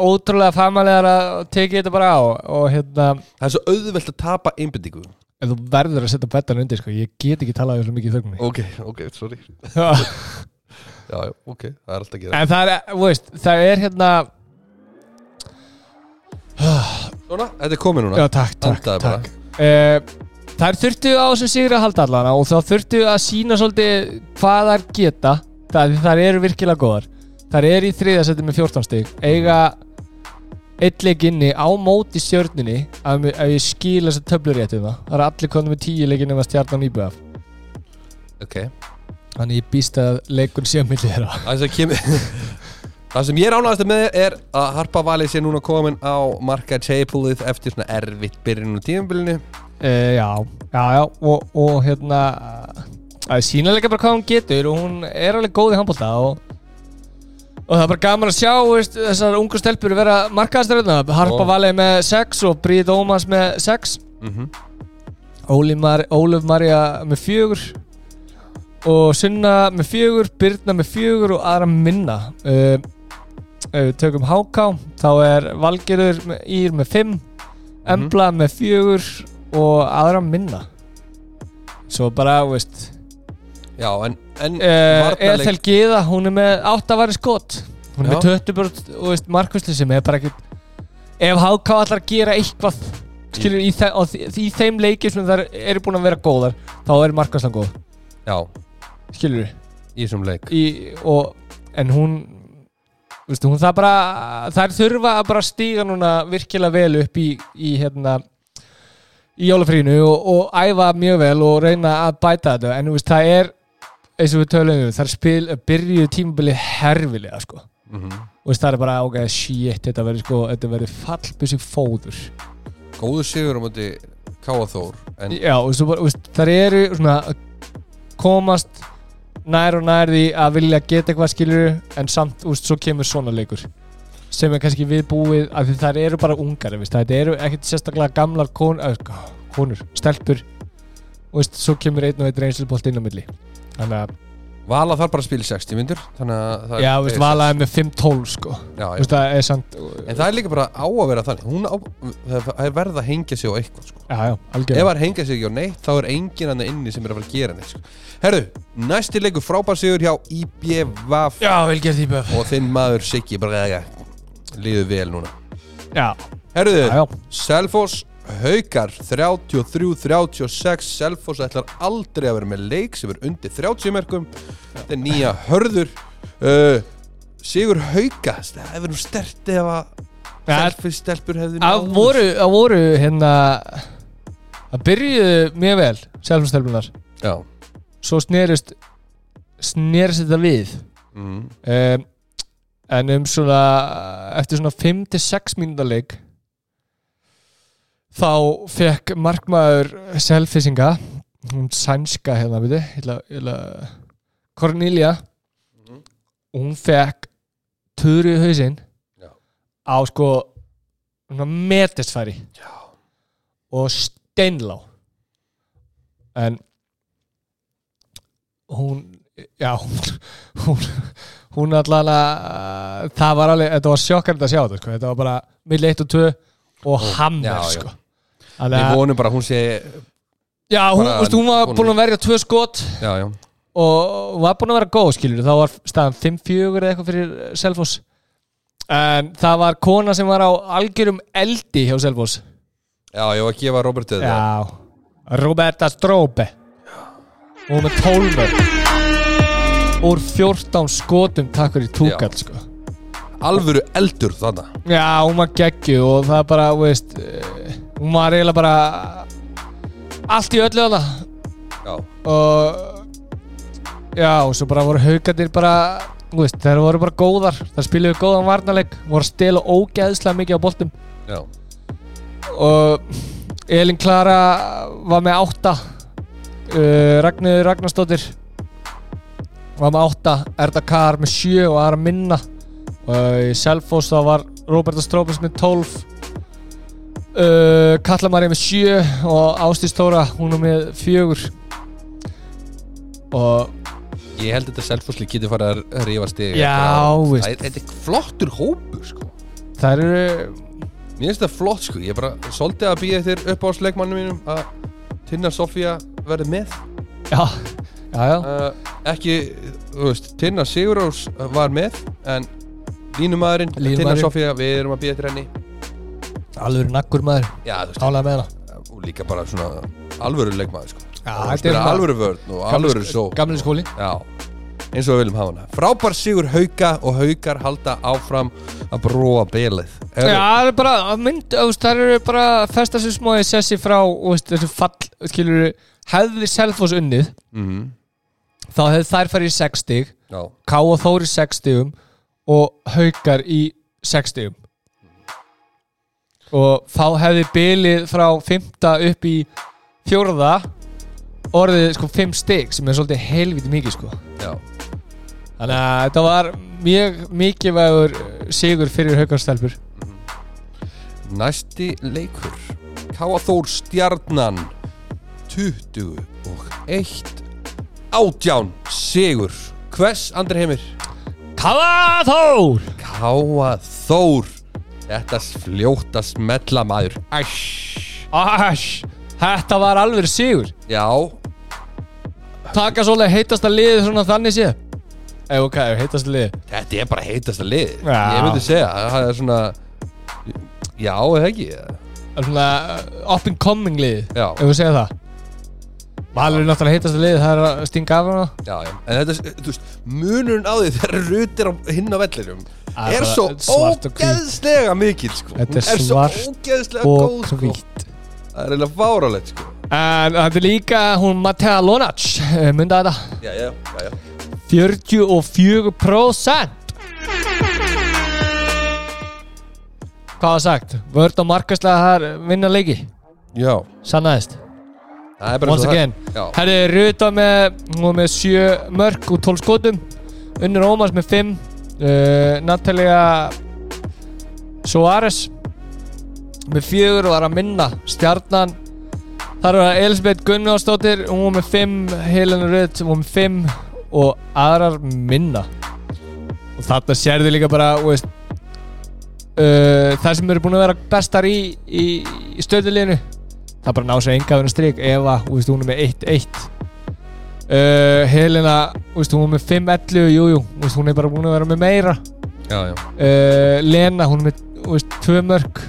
ótrúlega famalega að tekið þetta bara á og hérna, Það er svo auðvelt að tapa einbindingu. En þú verður að setja bettan undir sko, ég get ekki talað um svo mikið í þögninni. Ok, ok, sorry. Já. Ok, það er alltaf að gera. En það er, veist, það er hérna Svona, þetta er komið núna. Já, takk, takk, takk. Uh, Þær þurftu á þessum sigri að halda allana og þá þurftu að sína svolítið hvað þær geta. Það, þær eru virkilega góðar. Þær eru í þriðasetti með 14 stig. Eiga eitt leik inni á móti stjörnunni að, að ég skila þess að töflur rétt um það. Það eru allir konum með 10 leikin um að stjarnan íbjöða Ok. Þannig ég býst að leikun sé að milli þeirra. Það sem, kemur, það sem ég er ánægast með er að Harpa Valið sé núna komin á marka table-ið eftir svona erfitt byrjun á tímabilinu Uh, já, já, já og, og hérna að sína líka bara hvað hún getur og hún er alveg góð í handbólta og, og það er bara gaman að sjá veist, þessar ungu stelpur vera markaðastöðuna Harpa Og- Valei með 6 og Bríð Ómans með 6 mm -hmm. Mar Óluf Marja með 4 og Sunna með 4 Birna með 4 og aðra minna. Uh, við tökum HK þá er Valgerður Ír með 5 Embla með 4 og aðra minna. Svo bara, veist. Já, en, en uh, Ethel Gíða, hún er með 8 væri skot. Hún er með 20 brot og veist, markvæsli sem er bara ekkert ef HK allar gera eitthvað skilur, í, þe og í, í þeim leikir sem þær eru búin að vera góðar þá er markvæslan góð, Já, skilur í þessum leik. Í, og, en hún veistu, hún það bara þær þurfa að stíga núna virkilega vel upp í, í hérna í jólafrínu og, og æfa mjög vel og reyna að bæta þetta. En veist, það er eins og við tölum um, þær spil, byrjuðu tímabili herfilega sko. Mm -hmm. og veist, það er bara, ok, shit, þetta verður sko fallbissi fóður. Góður sigur á móti Káa Þór En Já, bara, veist, þær eru svona komast nær og nær því að vilja geta eitthvað skilur en samt, veist, svo kemur svona leikur sem er kannski viðbúið af því þær eru bara ungar, það eru ekkert sérstaklega gamlar kon, äh, konur stelpur. Og veist, svo kemur einn og einn reynslubolt inn á milli. Þannig að, Vala þarf bara að spila í 60 myndur að það já, veist, valaði með 5-12 sko, Já, já. veist, það er samt En það er líka bara á að vera þannig. Hún á, það er verða að hengja sig á eitthvað sko. já, já, Ef það hengja sig á neitt Þá er enginn hann inni sem er að fara að gera neitt sko. Herðu, næsti leikur frábær sigur hjá IBVF Já, vel gert því böf Og þinn maður Siggi bara Líður vel núna. Já, já, Selfoss Haukar 33-36 Selfoss ætlar aldrei að vera með leik sem er undir 30 merkum Þetta er nýja hörður. Uh, Sigur Hauka Það hefur nú stert Já, Selfoss stelpur hefði að voru, að voru hérna að byrjuðu mjög vel sjálfumstelpunar Já. Svo snerist snerist þetta við. Mm. um, en um svona eftir svona 5-6 mínúndarleik þá fekk markmaður selfisinga hún sænska hérna veitu, illa, illa, Cornelia Mhm. og hún fekk töru í hausinn Já. á sko Já. og steinlá en hún já, hún hún, hún allan að það var alveg, þetta var sjokkandi að sjá þetta sko. þetta var bara milli 1 og 2 og hammer sko. Við vonum bara að hún sé já, hún, veistu, hún var hún- búin að verja tvö skot Já, já. og var búin að vera góð skilur þá var staðan 5-4 eða eitthvað fyrir Selfoss. En það var kona sem var á algjörum eldi hjá Selfoss. Já, ég var að gefa Robert þetta. Roberta Strópe. Og með 12 mörg. Úr 14 skotum takk fyrir túkall sko. Alvöru eldur þannig Já, hún var geggju og það bara, þú veist eh, hún var eiginlega bara allt í öllu hana Já, og já, og svo bara voru haugarnir bara, veist, þeir voru bara góðar. Það spiluðu góðan varnarleik voru að stela ógeðslega mikið á boltum. Já. Og Elin Klara var með átta. Uh, Ragnir Ragnarsdóttir var með átta Erda Kar með sjö og aðra minna. Og í Selfoss þá var Roberta Strópins með 12 uh, Kallamari með sjö og Ástís Tóra hún er með fjögur. Og Ég held að þetta selfosli getur farið að rífa stig Já, Það veist. er- Þetta er flottur hópur sko. Það eru Mér finnst þetta flott sko. Ég bara svolítið að býja þér upp á sleikmannu mínum að Tinna Sofía verði með. Já, uh, Ekki, þú veist, Tinna Sigurós var með En línumæðurinn, Tinna Línumaðurinn. Sofía, við erum að býja þér henni. Alveg nakkur maður, Já, þú veist, álega með hana. Og líka bara svona alvöru leikmaður sko. Er alvöru vörn og alvöru só Gamli skóli. Já, eins og við viljum hafa hana. Frábær sigur hauka og haukar halda áfram að bróa belið Já, það er bara, það eru bara að festa sér smá í sessi frá og veist, þessu fall, skilur hefði Selfoss unnið, mm þá hefði þær farið í 6 stig Já, Ká og Þór í 6 stigum og Haukar í 6 stigum. Og þá hefði bilið frá 5. upp í 4. orðið sko 5 stig sem er svolítið helviti mikið sko. Já, þannig að þetta var mjög mikilvægur sigur fyrir Haukarstelpur næsti leikur. Káa Þór Stjarnan 20 og 1 átján sigur. Hvers Andri Heimir? Káa Þór! Káa Þór. Þetta fljóta smetla maður. Æsj Æsj, þetta var alveg sigur. Já, taka svolítið heitasta liðið svona þannig sé Ef ok, heitasta liðið. Þetta er bara heitasta lið Já. Ég myndi segja, það er svona Já, eða ekki? Það er svona uh, up and coming liðið. Já, Ef við segja það Valur er náttúrulega heitasta liðið Það er að stinga af hana já, já. En þetta, þú veist, munurinn á því þegar rutir hinn á vellinum Það er svo ógeðslega mikil sko. Þetta er svart Og sko. hvít Það er eiginlega fáralegt sko. En þetta er líka hún Matea Lonac. Eh, Mynda þetta. Já, já, já, já. 44% Hvað var sagt? Vörd og markaslega þar vinna leiki? Já, Sannaðist Once again. Herri Ruta með með 7 mörg og 12 skotum. Unnur Ómars með 5 uh, Natalia Soares með 4 og var að minna Stjarnan. Þar var Elisabeth Gunnarsdóttir Hún var með 5 Helena Rutt Hún var með 5 og aðrar minna. Og þarna sérðu líka bara veist, uh, það sem eru búin að vera bestar í, í, í stöðuleginu það bara ná sér enga verið strik Eva, veist, hún er með 1-1 uh, Helena þú veist, hún er með 5-11, jújú hún er bara búin að vera með meira. Já, já. Uh, Lena, hún er með þú veist, 2 mörg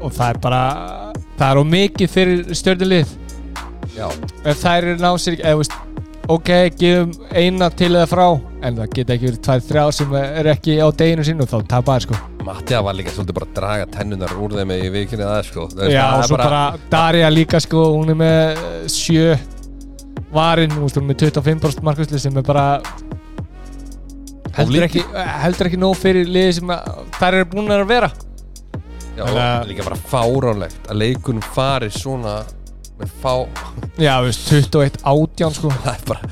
og það er bara það er á mikið fyrir stjörnulið. Já, ef þær eru ná sér eða, ok, gefum eina til eða frá. En það geta ekki verið tvær, þrjá sem er ekki á deginu sín og þá tapaði sko. Mattiða var líka svolítið bara að draga tennunar úr þeim í vikinni það sko. Það Já, og svo bara Darja líka sko, hún er með sjö varinn, hún er með 25% markvæsli sem er bara heldur ekki, heldur ekki nóg fyrir liði sem þær eru búin að vera. Já, og líka bara fáránlegt að leikunum fari svona með fá Já, veist, 21 átján sko. Það er bara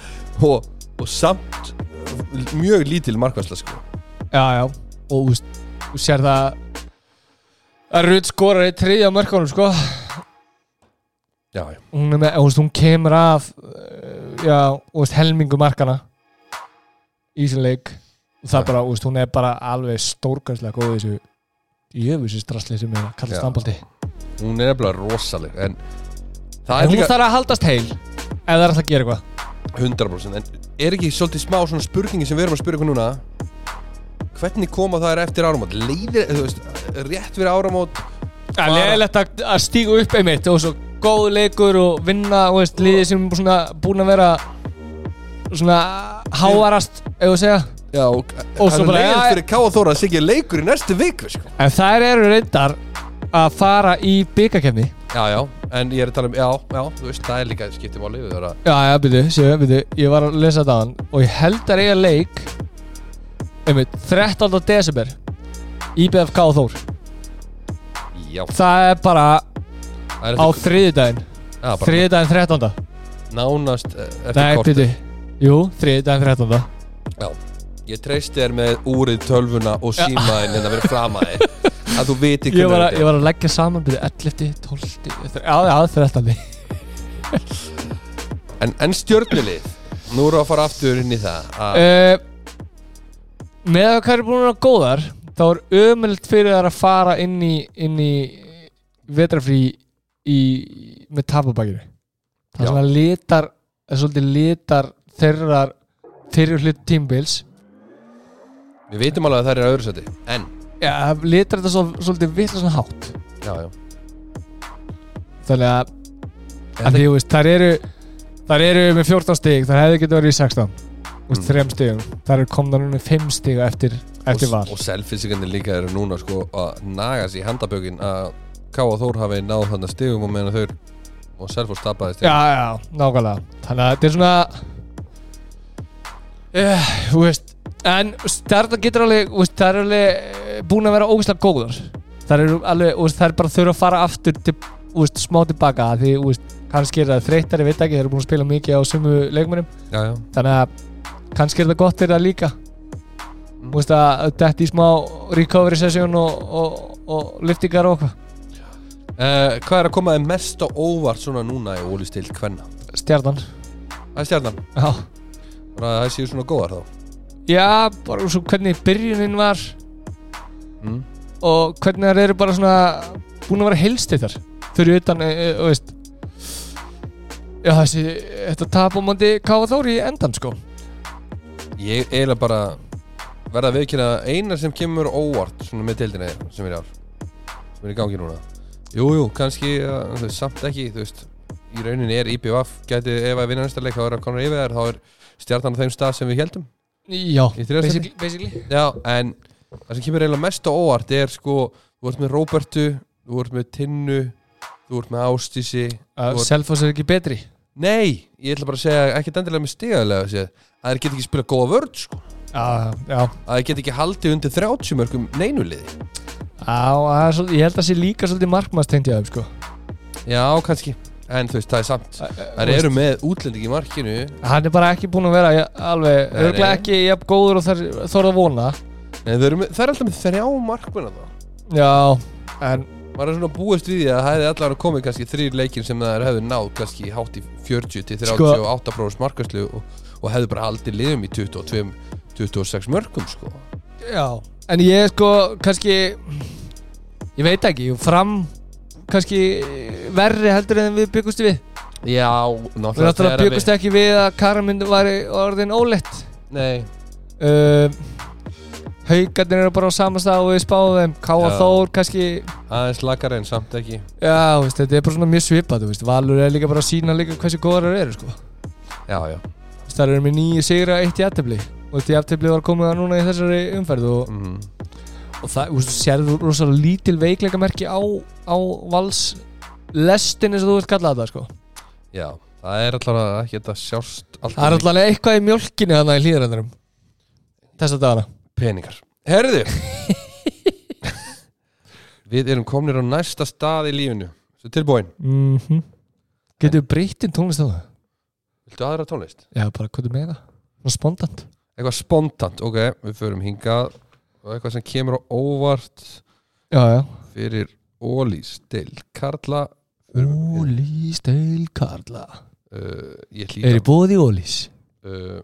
og, og samt mjög lítil markværsla sko. Já, já, og þú sér það að Rudd skorar í þriðja mörkunum sko. Já, já, hún er með, þú veist, hún kemur af uh, já, þú veist, helmingu markana í þessu leik. Og það Já. bara, veist, hún er bara alveg stórgænslega góð í þessu jöfusis drasli sem er að kalla stambaldi hún er nefnilega rosaleg en en hún líka þarf að haldast heil ef það er alltaf að gera eitthvað. 100% en er ekki svolítið smá svona spurningi sem við erum að spyrja ykkur núna? Hvernig koma það er eftir áramót? Leiðir, þú veist, rétt fyrir áramót Það er leðilegt að, að stíga upp einmitt og svo góð leikur og vinna og veist, liðið sem er svona búin að vera svona háarast ef þú segja. Já, og, Og svo það er bara, leiðist já, fyrir Káa Þóra að segja leikur í næstu viku sko. en þær eru reyndar að fara í byggakefni Já, já, en ég er að tala um, já, já, þú veist, það er líka skiptið máli við að Já, já, byrju, séu, byrju, ég var að lesa þetta á hann og ég held að eiga leik einmitt, 13. desember IBFK og Þór Já, það er bara það er á eftir, þriðjudaginn já, bara þriðjudaginn 13. nánast eh, eftir Nei, kortið byrju, jú, þriðjudaginn 13. Já, ég treysti þér með úrið tölvuna og símaðin en að vera framaði að þú viti að, þetta ég var að leggja saman byrju 11, 12, já, já, 13. En, en stjörnulið, nú við að fara aftur inn í það að, uh, með að er búin að góðar þá er ömöld fyrir þær að fara inn í, inn í vetrafrí í, með tapabækinu það er svona litar það er litar þeirrar fyrir hlut tímbils við veitum alveg að það er öðru seti En Já, litar þetta svo, svolítið vitla svona hátt. Já, já. Þannig að, En að því, þú veist, þær eru þær eru með 14 stig, þær hefði getið verið í 16 Þú veist, Mm. þrem stigum. Þær eru komna núna 5 stiga eftir, eftir og, val. og selfinsingandi líka eru núna sko að naga sér í handabökin að Ká og Þór hafi náð þarna stigum og meðan þau og Selfoss tapaði Já, stigum já, nákvæmlega. Þannig að þetta er svona uh, Þú veist En stjarnan getur alveg veist, Það er alveg eh, búin að vera ógeðslega góðar. Það eru alveg, veist, það er bara þurfa að fara aftur til, veist, smá tilbaka Því, kannski er það þreytar, ég veit ekki Þeir eru búin að spila mikið á sumu leikmennum Þannig að kannski er það gott það líka. Þú veist að þetta í smá recovery session og, og, og liftingar og eitthvað. Uh, Hvað er að koma þið mest á óvart svona núna í Óli Stilt Kvenna? Stjarnan. Það er stjarnan. Já Bara að það séu svona góðar þá. Já, bara svo hvernig byrjunin var. Mm. og hvernig það eru bara svona búin að vera helstið þar fyrir utan, e, e, þú veist. Já þessi þetta tap á móti Káa Þóri í endan sko. Ég eiginlega bara verða að viðkynna eina sem kemur óvart svona með deildina sem er í ár sem er í gangi núna. Jú, jú, kannski uh, samt ekki þú veist, í rauninni er IBVF gæti ef að vinna næsta leik þá er að konar yfir þær þá er stjarnan á þeim stað sem við heldum já, Í basically, basically. Já, en það sem kemur eiginlega mest á óvart er sko, þú ert með Róbertu þú ert með Tinnu þú ert með Ástísi Uh, Þú- Selfoss er ekki betri? Nei, ég ætla bara að segja ekki endilega með stigalega að þeir geta ekki spila góða vörd sko. já, að þeir geta ekki haldið undir 30 mörgum neinuliði já ég held að það sé líka svolítið markmannstengt hjá þeim sko. Já, kannski En þú veist, það er samt Það eru með útlending í markinu. Hann er bara ekki búin að vera alveg, Nei, örglega nei. ekki jafn góður og þær þorða að vona. Nei, það, eru með, það er alltaf með þrjá markmenn það já, en maður er svona búist við því að það hefði allavega komið kannski þrýr leikir sem það hefði náð kannski hátt í 40 til 38 sko, markvæslu og, og hefði bara haldið liðum í 22, 26 mörgum sko. Já, en ég sko kannski ég veit ekki, fram kannski verri heldur en við byggust við Já, við náttúrulega náttúrulega byggust ekki við að Karamund var orðin óleitt Nei, uh, Haugarnir eru bara á samastað og við spáðum þeim Káa. Þór kannski aðeins lakar en samt ekki Já, veist, þetta er bara svona mjög svipað veist. Valur er líka bara að sína líka hversu góðar þeir eru sko. Já, já Það eru með nýju sigra eitt í aftefli og þetta í aftefli var komið að núna í þessari umferð og, mm. Og það, þú veist, þú sérðu rosalega lítil veikleika merki á, á vals lestin eins og þú vilt kalla þetta sko. Já, það er allavega ekki þetta sjást alltaf Það er alltaf eitthvað í mjölkinni þannig í hlýðarendurum Þessa dagana peningar Herðu Við erum komnir á næsta stað í lífinu Svo tilbúin mm -hmm. Getur við breytinn tónlist á það? Viltu aðra tónlist? Já, bara hvað er með það? Spontant Eitthvað spontant, ok, við förum hingað og eitthvað sem kemur á óvart Já, já. fyrir Ólís til Karla. Ólís til Karla. Uh, Er í bóði Ólís? uh,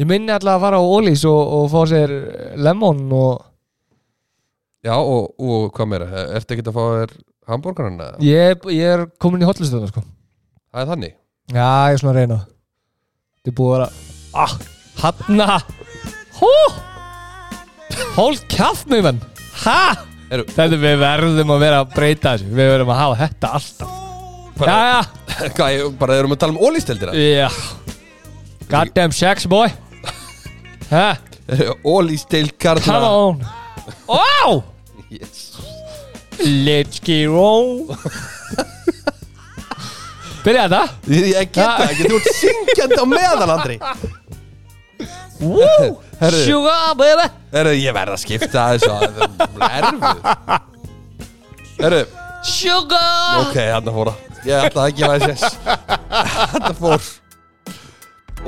Ég minni alltaf að fara á Ólís og, og fá sér lemon og Já, og, og hvað meira? Ertu ekki að fá þér hambúrgarna? ég, ég er komin í hotlistöðuna sko. Það er þannig? Já, ég er svona að reyna. Þetta er búið að vera Ah, hanna Hú Hól kjaft mig menn Ha? Eru- Þetta við verðum að vera að breyta þessu. Við verðum að hafa þetta alltaf. Bara- Já, Hvað, ég- bara erum að tala um Ólís deildina? já. Já Goddamn sex boy. Til Karla? Come on. Wow! Yes. Let's get on. Byrja þetta Ég, ég get það ekki, þú ert syngjandi á meðan Andri Sugar baby. Herru, ég verð að skipta þessu að það er erfið Herru, Sugar. Ok, hann fór að Ég ætla að gefa þess. Hann fór.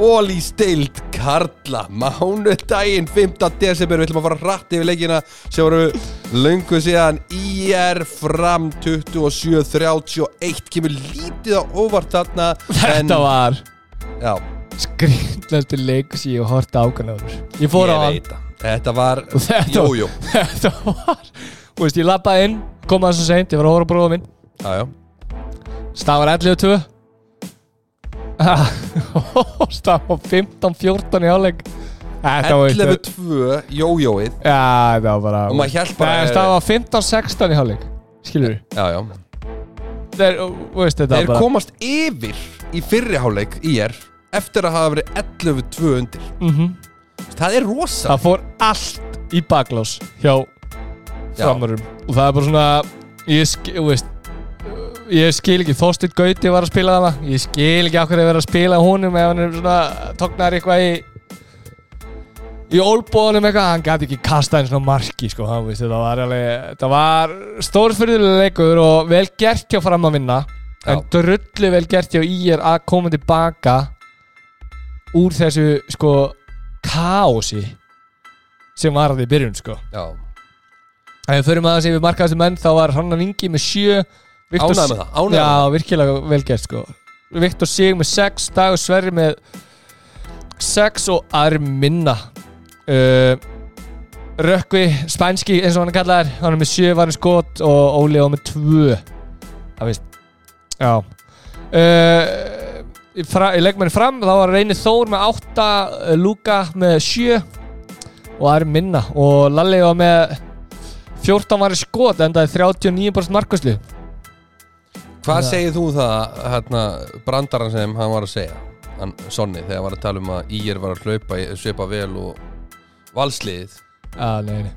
Óli stild Karla Mánudaginn 5. desember. Við ætlum að fara hratt yfir leikina. Sem voru löngu síðan IR fram 27-31 kemur lítið á óvart þarna Þetta var Já, skrýndlasti leik sem ég hort ákvæmlega Ég fór á hann. Þetta var, Og þetta var- Þú veist, ég lappaði inn Kom að svo seint Ég var að hóra bróða minn. Já, já. Stafar 11 og 2 Stafar 15-14 í áleik Þetta var 11-2 jójóið Já, það var bara Og maður hélt bara- var 15-16 í hálfleik Skilur Já, já. Þeir, veist þetta Þeir bara komast yfir í fyrri hálfleik í er eftir að hafa verið 11-2 undir. Mhm. Það er rosa. Það fór allt í baklás hjá Já. framarum Og það er bara svona Ég þú veist Ég skil ekki, Þorsteinn Gauti var að spila það Ég skil ekki okkur að vera að spila honum Ef hann er svona, tóknar eitthvað í Í ólbóðunum eitthvað. Hann gæti ekki kasta einn svona marki sko, hann, veist, Þetta var alveg var stórfyrðulega leikur Og vel gert hjá fram að vinna. En Já. drullu vel gert hjá ír að koma tilbaka Úr þessu sko Kaosi Sem var að því byrjun sko. Já, Ef við förum aðeins yfir markaðastu menn þá var Hrannar Ingi með sjö Viktor- Ánægður með það, ánægður. Já, með virkilega vel gert sko. Viktor Sig með sex, Dagur Sverri með sex og aðri minna uh, Rökkvi, spænski eins og hann kallaðar hann er með sjö varin skot og Óli á með tvö. Það veist Já. Uh, í, fra, í leikmenni fram þá var Reynir Þór með átta uh, Luka með sjö og aðri minna. Og Lalli var með 14 varin skot endaði 39% markvæslu Hvað segir þú um það hérna, brandaran sem hann var að segja? Hann, Sonni, þegar hann var að tala um að Ír var að hlaupa, í- svipa vel og valsliðið. Já, nei, nei,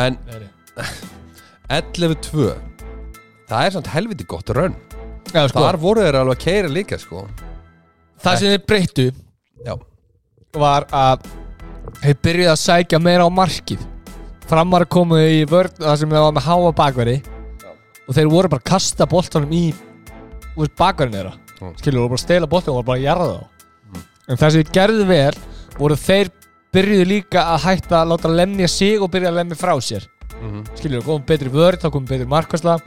en nei, nei. 11-2 það er samt helviti gott rönn. Já, sko, þar voru þeir alveg að keira líka sko það sem þeir breyttu Já, var að þeir byrjuði að sækja meira á markið. Framar komu í vörn það sem þeir var með háa bakveri og þeir voru bara að kasta boltanum í úr bakverðin þeirra. Mm. skilur, voru bara að stela boltanum og voru bara að jarða þá. Mm. en það sem þeir gerðu vel voru þeir byrjuðu líka að hætta að láta lemja sig og byrja að lemja frá sér. Mm skilur, komum betri vörð, þá komum betri markværsla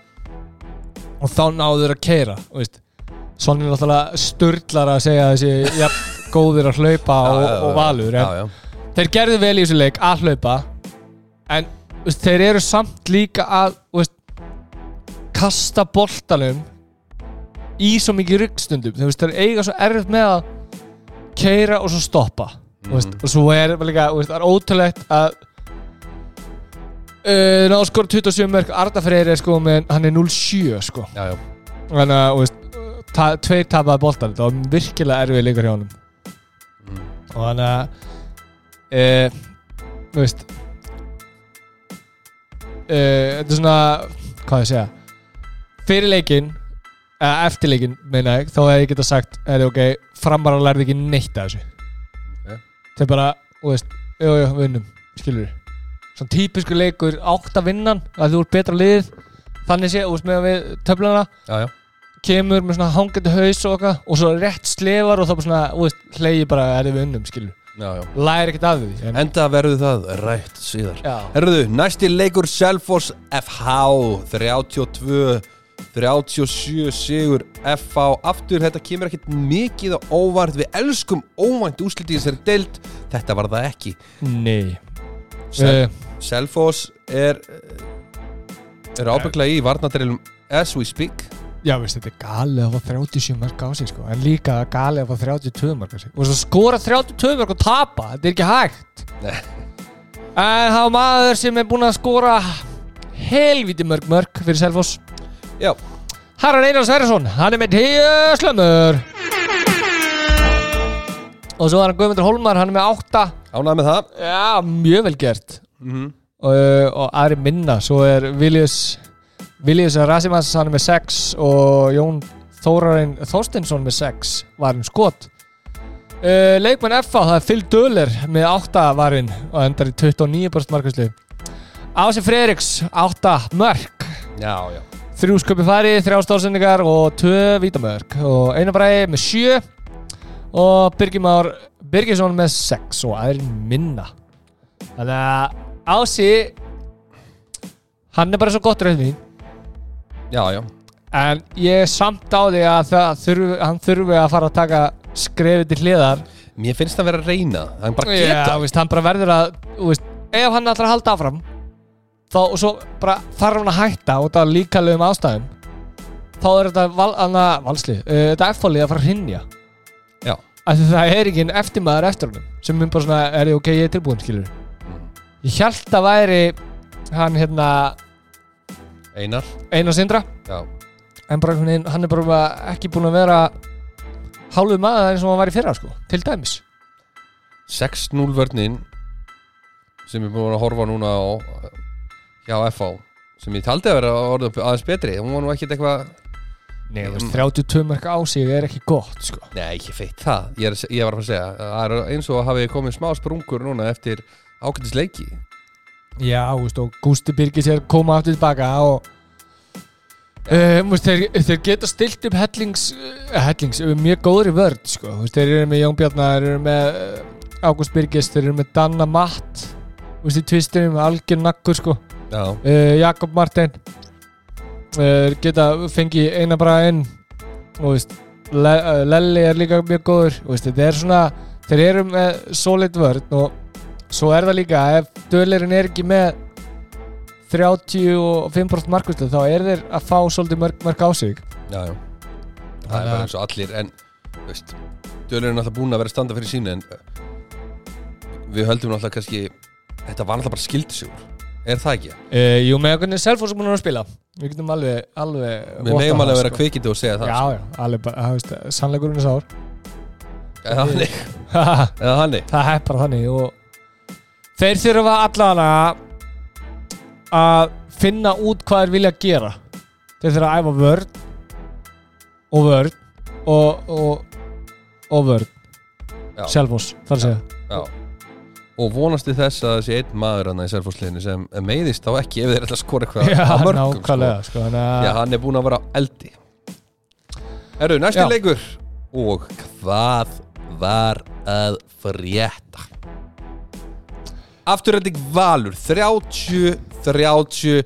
og þá náðu þeir að keira og veist, svona er náttúrulega störtlar að segja þessi ja, góðir að hlaupa og, og valur já, já. þeir gerðu vel í þessu leik að hlaupa en veist, þeir eru samt líka að veist, kasta boltanum í svo mikið ryggstundum þeir, þeir eiga svo erfitt með að keira og svo stoppa mm. veist, Mhm. og svo er líka, það er ótrúlegt að uh, náðu skor 27 mörg Arda Freyr er sko með, hann er 0-7 sko já, já. þannig að, þú veist, ta tveir tapaði boltar það var virkilega erfið leikur hjá honum Mm. og þannig að e, þú veist e, þetta er svona hvað ég segja fyrir leikinn eða eftir leikinn meina ég þá hefði ég geta sagt er ok, framar að lærði ekki neitt af þessu Ok. þeir bara, þú veist, jú, jú, vinnum skilur svona típisku leikur átt að vinnan að þú ert betra lið þannig sé, þú veist, með við töfluna já, já. Kemur með svona hangandi haus og okkar og svo rétt slefar og þá bara svona, hlegi bara að við unnum, skilur læri ekkert af því en, Enda verður það rætt síðar. Herruðu, næsti leikur Selfoss FH 32 37 sigur FH aftur, þetta kemur ekkert mikið á óvart, við elskum óvænt úslitið í þessari deild, þetta var það ekki. Nei. Sel uh, Selfoss er er ábygglega í varnadreilum as we speak já, veist, þetta er galið að fá 37 mörg á sig sko, en líka galið að fá 32 mörg á sig. Og svo skora 32 mörg og tapa þetta er ekki hægt. Nei. en var maður sem er búinn að skora helviti mörg mörg fyrir Selfoss? Já, Harald Einar Sverjesson, hann er með 10 slömmur. Og svo er hann Guðmundur Holmar, hann er með 8 ánægð með það. Já, mjög vel gert. Mm og, og aðri minna svo er Viljus Viljus er með 6 og Jón Þórarinn Þorstinsson með 6 varin skot. Uh, Leikmann FA, það er Phil Döller með 8 varin og endar í 29% markvæslu Ási Fredriks 8 mörk. Já, já. Þrjú sköpi fari, þrjá stórsendingar og tvö vítamörk. Og Einar Bræði með 7 og Birgir Már Birgisson með 6 og aðri minna. Þannig að Ási hann er bara svo gott rauðvín Já, já. En ég er samt á því að það þurfi, hann þurfi að fara að taka skrefið til hliðar. Mér finnst það vera að reyna. Hann bara Já, geta. þú veist, hann bara verður að veist, ef hann ætlar að halda áfram þá og svo bara þarf hann að hætta út af líkalegum ástæðum þá er þetta val, anna, valsli uh, þetta F-fólið að fara að hrinja Já. að það er ekki eftir maður eftir honum sem mun bara svona, er ég ok, ég er tilbúin skilur ég held að væri hann hérna Einar. Einar Sindra. Já, en bara einhvern veginn, hann er bara ekki búin að vera hálfuð maður eins og hann var í fyrra sko, til dæmis. 6-0 vörnin sem ég búin að horfa núna á hjá FH sem ég taldi að vera orðið aðeins betri. Hún var nú ekkit eitthvað Nei, þú veist, 32 mörg á sig er ekki gott sko. Nei, ekki feitt það. Ég, er, ég var að fara að segja Það er eins og hafi komið smá sprungur núna eftir ákveðis leiki Já, veist, og Gústi Birgis er koma aftur tilbaka og um, veist, þeir, þeir geta stilt upp hellings, uh, hellings mjög góðri vörd sko. Veist, þeir eru með Jón Bjarnar þeir eru með uh, Ágúst Birgis þeir eru með Danna Matt. Í tvistunum, algjör nakkur sko. Uh, Jakob Martin. Uh, geta fengið eina bara inn. Lelli er líka mjög góður. Þeir eru með solid vörd og svo er það líka ef dölirinn er ekki með 35% markvæslu þá er þeir að fá svolítið mörg, mörg á sig. Já, já. Það er bara eins og allir En, veist Dölur er náttúrulega búin að vera standa fyrir sínu En uh, við höldum náttúrulega kannski Þetta var náttúrulega bara skildisugur Er það ekki? uh, Jú, með hvernig Selfoss er búin að spila. Við getum alveg, alveg Við megum alveg það, að vera kvikindi og segja það Já, já, alveg það veist, sannleikurinn er sár. Eða þannig? Það Eða þannig? Er bara þannig og þeir þurfa allavega að finna út hvað þeir vilja gera þeir þurfa að æfa vörn og vörn og, og, og vörn Já. Selfoss, þar að segja Já Og vonasti þess að þessi einn maður hann í Selfossliðinu sem meiðist þá ekki ef þeir ætla að skora eitthvað Já, af mörgum, sko. nákvæmlega sko, þannig að- Já, hann er búinn að vera á eldi Herru, næsti Já. leikur Og hvað var að frétta? Afturhending Valur 30-30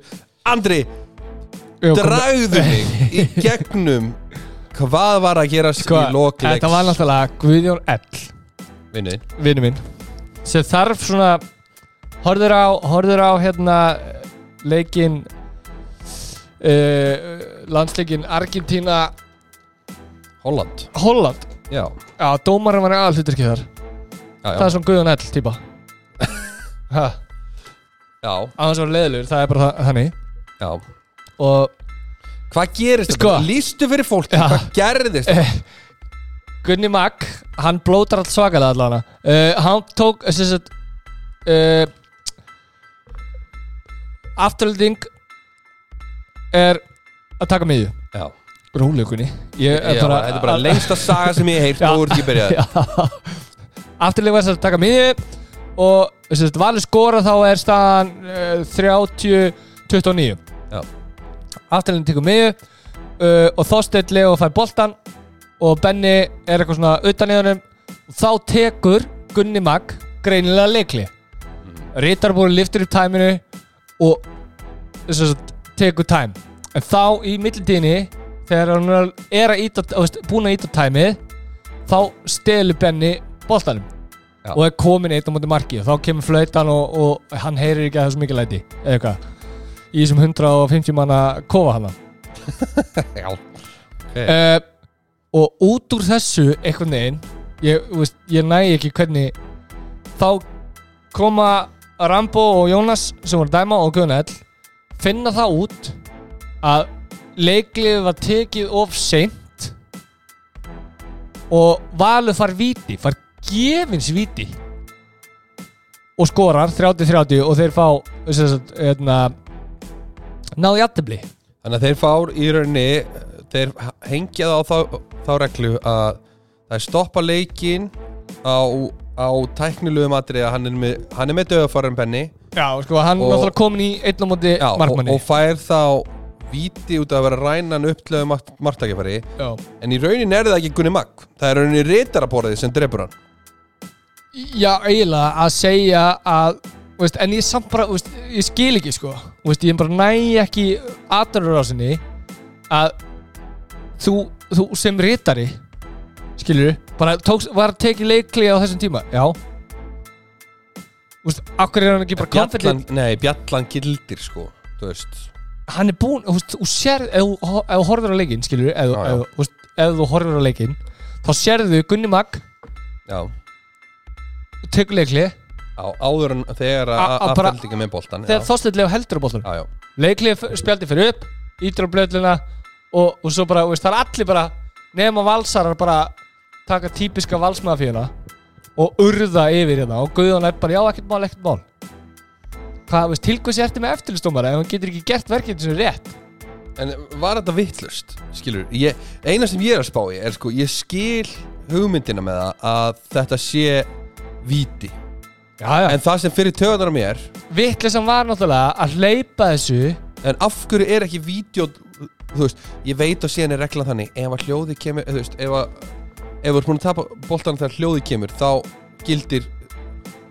Andri, dragðu mig í gegnum. Hvað var að gerast sko, í lokleiks Þetta var náttúrulega Guðjón Ell vinnu minn. Sem þarf svona horfður á, horfður á hérna leikin uh, landsleikin Argentína Holland. Holland? Já, já, dómarinn var aðalhuturki þar. Já, það er já, svona Guðjón Ell típa ha, já, aðeins var leiðilegur, það er bara það, þannig. Já. og Hvað gerist Sko. þetta? Lýstu fyrir fólki, Já. hvað gerðist eh, Gunni Mag hann blótar allt svakalega allavega uh, hann tók sem sagt, uh, afturölding er að taka miðju. Já, Rólega Gunni. Ég já þetta er bara lengsta saga sem ég heirt Já. og úr ekki byrjaði Afturölding var sem sagt að taka miðju og sagt, valur skora þá er staðan uh, 30-29 Já. Afturölding tekur miðju uh, og Þorsteinn Leo fær boltan og Benni er eitthvað svona utan í honum. Og þá tekur Gunni Mag greinilega leikli Rítar búin liftur upp tæminu og að tekur tæm en þá í millitíðinni þegar hann er- að íta, búin að íta tæmið þá stelur Benni boltanum Já. og er komin eitt á móti marki og þá kemur flautan og, og hann heyrir ekki að það er svo mikið læti. Eða eitthvað. Í þessum 150 manna kofa hana Já, uh, og út úr þessu einhvern veginn ég, ég næ ekki hvernig þá koma Rambo og Jónas sem voru dæma og Gunnell finna það út að leiklið var tekið of seint og Valur far víti far gefins víti og skorar 30-30 og þeir fá hérna, náðu jættibli Þannig að þeir fár í rauninni þeir hengja það á þá, þá reglu að það stoppa leikin á, á tæknilegum atrið að hann er með, með döðafarin penni Já, sko, hann er náttúrulega komin í einn á móti Já, og, markmanni. og fær þá víti út af að vera rænan upptlöðu marktakifari Já. en í rauninni er það ekki Gunni Magg. Það er rauninni ritaraborðið sem drefur hann Já, eiginlega að segja að veist, en ég samt bara, veist, ég skil ekki sko, veist, ég bara næ ekki aðdurur að þú, þú sem ritari skilur bara tóks, var að tekið leikli á þessum tíma já. Þú veist, akkur er hann ekki bara konfident nei, Bjallan gildir sko þú veist. Hann er búinn, þú veist, þú sér ef þú- horfir á leikinn, skilur ef, þú horfir á leikinn þá sérðu Gunni Mag. Já, tekur leikli á, áður en þegar að a- bara- afturlendinga með boltan þegar þóstillegu heldur á bóltan Já, já, leikli spjaldi fyrir upp ítur á blöðluna og, og svo bara, veist, það er allir bara nema valsarar bara taka típiska valsmaðafíuna og urða yfir hérna og Guðjón er bara já, ekkert mál, ekkert mál. Hvað, veist, til hvers ertu með eftirlistómara ef hann getur ekki gert verkefni sem er rétt? En var þetta vittlust, skilur ég, Eina sem ég er að spá í er sko Ég skil hugmyndina með það Að þetta sé víti. Já, já. En það sem fyrir töðunar á mér vittlesan var náttúrulega að hleypa þessu. En af hverju er ekki vídeo Þú veist, ég veit að síðan er reglan þannig Ef að hljóði kemur Þú veist, ef að Ef þú ert búin að tapa boltan þegar hljóði kemur Þá gildir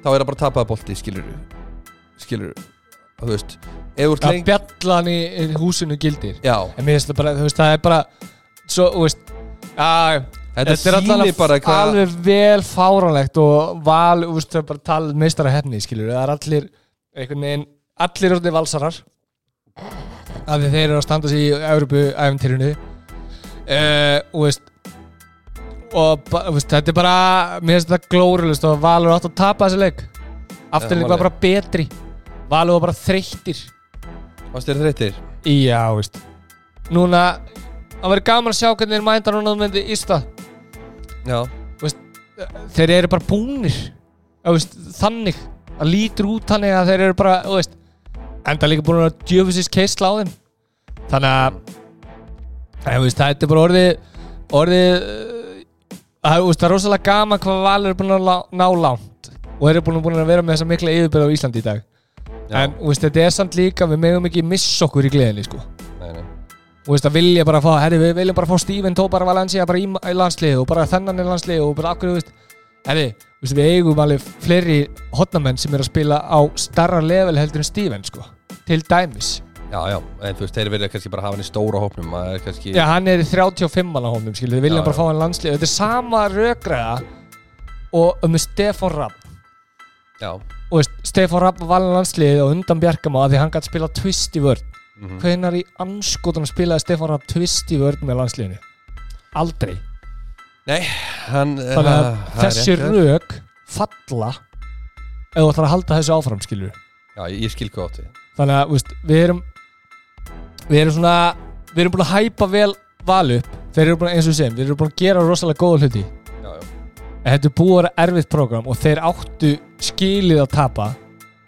Þá er það bara tapaða bolti, skilur Skilur Þú veist Ef þú ert að lengi bjallan í í húsinu gildir. Já, en mér finnst það bara, þú veist, það er bara svo, þú veist já, þetta sýnir bara hvað alveg vel fáránlegt og val, þú veist, það er bara talað meistara hefni, skilur, það er allir einhvern veginn, allir orðið valsarar af því þeir eru að standa sig í Európu æfintýrinu uh, og veist og veist, þetta er bara mér finnst þetta glórulust og Valur átt að tapa þessi leik. Afturlík var bara betri. Valur var bara þreyttir. Fannst þér þreyttir? Já, veist. Núna, það verður gaman að sjá hvernig þeir mænda núna að myndi ísta Já. Þeir eru bara búnir. Veist, Þannig. Það lítur út þannig að þeir eru bara veist, Enda líka búin að djöfisins keisla á þeim. Þannig að Það veist, er bara orðið Orðið uh, Það veist, er rosalega gaman hvað Valur er búin að ná langt Og þeir eru búin að vera með þessa mikla yfirbyrð á Íslandi í dag. Já. En veist, þetta er samt líka Við megum ekki missa okkur í gleðinni sko og veist að vilja bara fá, herri við viljum bara fá Steven Tópar Valencia bara í, landslið og bara þennan er landslið og bara akkur, veist herri, veist, við eigum alveg fleiri hotnamenn sem er að spila á starra level heldur en Steven, sko til dæmis, Já, já, en þú veist, þeir vilja kannski bara hafa hann í stóra hópnum kannski já hann er í 35 manna hónum, skilur, við viljum Já, bara já. fá hann landslið þetta er sama rökræða og um Stefán Rapp. Já, og veist, Stefán Rapp var landslið og undan Bjarkamá að því hann gæti spila twist í vörn mhm. hvenar í anskotunum spilaði Stefán Rapp twist í vörn með landsliðinu? Aldrei. Hann þannig að er þessi rök falla ef þú ætlar að halda þessu áfram skilur Já, ég skil átti þannig að veist, við erum við erum svona við erum búin að hæpa vel val upp. Þeir eru búin að, eins og segjum, við erum búin að gera rosalega góða hluti. Já, já, en þetta er búið að vera erfitt program og þeir áttu skilið að tapa.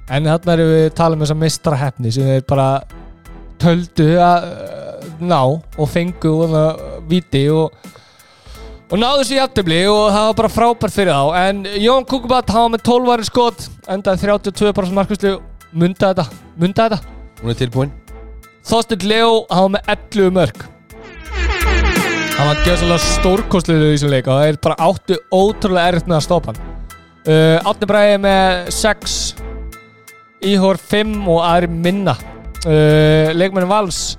En þarna erum við að tala um þessa mistra hefni sem þeir bara töldu að uh, ná og fengu og viti og og náðu sér jættibli og það var bara frábært fyrir þá. En Jón Kukubat, var með 12 varir skot endaði 32% markvæslu munda þetta, munda þetta. Hún er tilbúin. Þorstein Leo, var með 11 mörg hann var gjössalega stórkostluður í þessum leik og það er bara áttu ótrúlega erfitt með að stoppa hann. Uh, Átni Bræði með 6 Íhor 5 og aðri minna uh, leikmennin Vals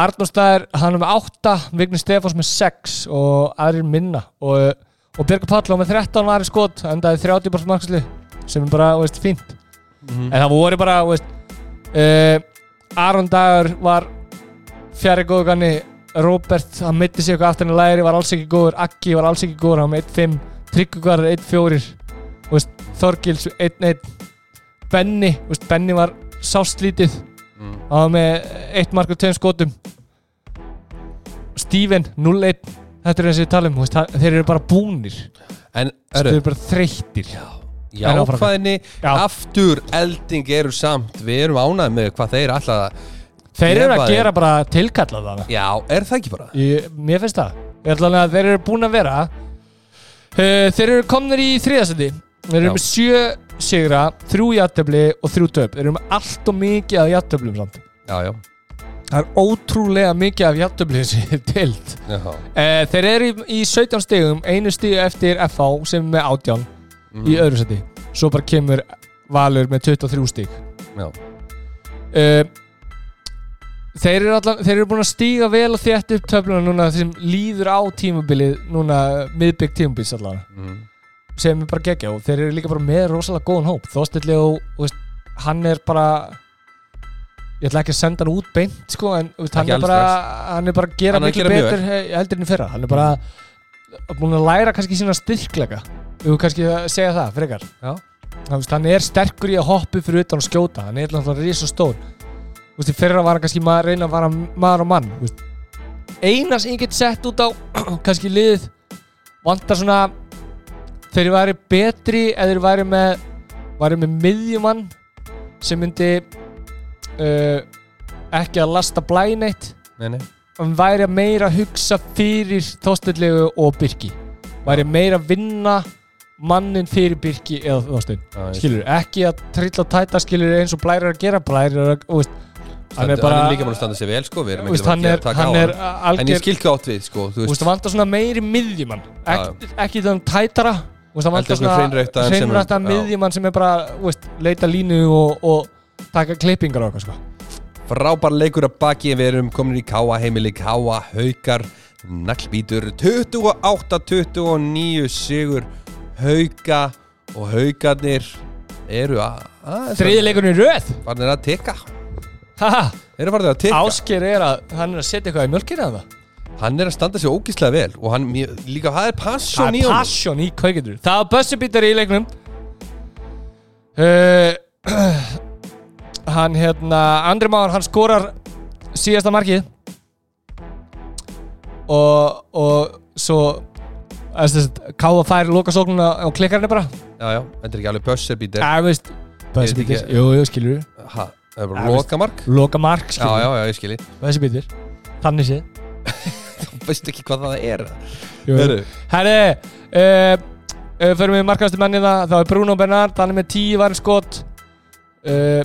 Arnór Stæðir, hann er með 8 Vigni Stefáns með 6 og aðrir minna. Og, og Birgur Pall á með 13 varir skot, endaði 30% markasli sem er bara, veist, fínt. Mhm. en það voru bara, veist uh, Aron Dagur var fjari góðu ganni Robert, hann mitti sig eitthvað aftur en læri var alls ekki góður, Akki var alls ekki góður hann með 1-5, Tryggugvar 1-4 þú veist, Þorgils 1-1 Benny, þú veist, Benny var sáslítið mm. var með eitt mark og tveim skotum Steven 0-1 þetta er eins og við talum, það- þeir eru bara búnir En, þeir eru, bara þreyttir En áfram. jákvæðinni Já. Aftur elding eru samt Við erum ánægð með hvað þeir alltaf þeir eru að gera bara tilkallað þarna Já, er það ekki bara? Ég, mér finnst það Ég ætla að þeir eru búin að vera uh, Þeir eru komnir í þriðasendi Þeir eru Já. með sjö sigra Þrjú játtöfli og þrjú töp. Þeir eru með allt og mikið af játtöflum samt. Já, já, Það er ótrúlega mikið af játtöflum sem er tilt uh, Þeir eru í, í 17 stigum Einu stig eftir FH sem er með átján Mm. Í öðru seti Svo bara kemur Valur með 23 stig. Já, uh, þeir, eru allan, þeir eru búin að stíga vel og þétt upp töfluna núna sem líður á tímabilið núna miðbygg tímabils allavega mm. Sem er bara geggja og þeir eru líka bara með rosalega góðan hóp. Þóstilli og veist, hann er bara ég ætla ekki að senda hann út beint sko, en veist, hann, er bara, hann er bara að gera er miklu betur he- heldur enn fyrra. Hann er bara búin að læra kannski sína styrkleika. Þú kannski segja það, frekar. Veist, Hann er sterkur í að hoppa fyrir utan og skjóta. Hann er náttúrulega risa stór Þú veist, í fyrra var hann kannski maður að reyna að vara maður og mann veist, Eina sem ég get sett út á kannski liðið vantar svona þegar ég væri betri eða þeir væri með væri með miðjumann sem myndi uh, ekki að lasta blæneitt Nei, nei. Hann væri að meira hugsa fyrir Þorsteinlegu og Birki. Væri meira að vinna mannin fyrir Birki eða ég- skilur, ekki að trilla og tæta skilur eins og blæri er að gera. Er að, þú veist, hann Hann er bara líka búin að standa sig vel sko. Hann er, á hann er hann. En ég algjör skil hvað átt við sko Þú veist, það vantar svona meiri miðjumann. Ekki, ekki þannig tætara það Heldur vantar svona já. miðjumann sem er bara, veist, leita línu og, og taka klippingar og eitthvað sko. Frábær leikur að baki Við erum komin í Káa heimili Káa Haukar. Naglbítur 28-29 sigur Hauka Og Haukarnir eru að þriði leikurinn í röð? Farnir að teka Ásker er að, hann er að setja eitthvað í mjölkina það Hann er að standa sig ógíslega vel Og hann mjög- líka, það er passion það í er honum. passion í kaukendur það var bussubítar í leiknum. Uh, hann hérna Andri Már, hann skorar síðasta markið. Og og svo káða fær lokasóknuna á klikkarinn bara. Já, já, þetta er ekki alveg bösserbítir Já, veist Bussubítar, ekki- jú, jú, skilur Ha, það er Já, bara veist- lokamark? Loka mark, Já, skilur já, já, ég skilji Bussubítar Þannig séð Þú veist ekki hvað það er. Herri, uh, uh, förum við markastu mennina þá er Bruno Bernard, hann er með 10 varin skot. Uh,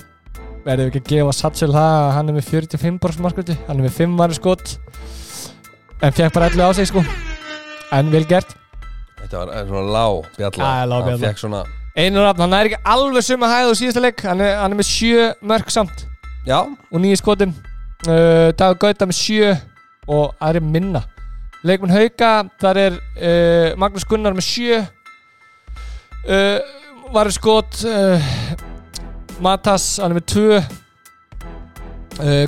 verðum við ekki að gefa Satchel það að hann er með 45% markastu, hann er með 5 varin skot. En fekk bara 11 á sig sko. En vel gert. Þetta var svona lág bjalla Hann svona Einar Rafn, hann er ekki alveg suma hæð á síðasta leik. Hann er, hann er með 7 mörg samt. Já, og 9 skotum uh, Dagur Gauta með 7 og aðri minna. Leikmenn Hauka, þar er uh, Magnús Gunnar með 7 uh, var skot uh, Matas, hann er með 2 uh,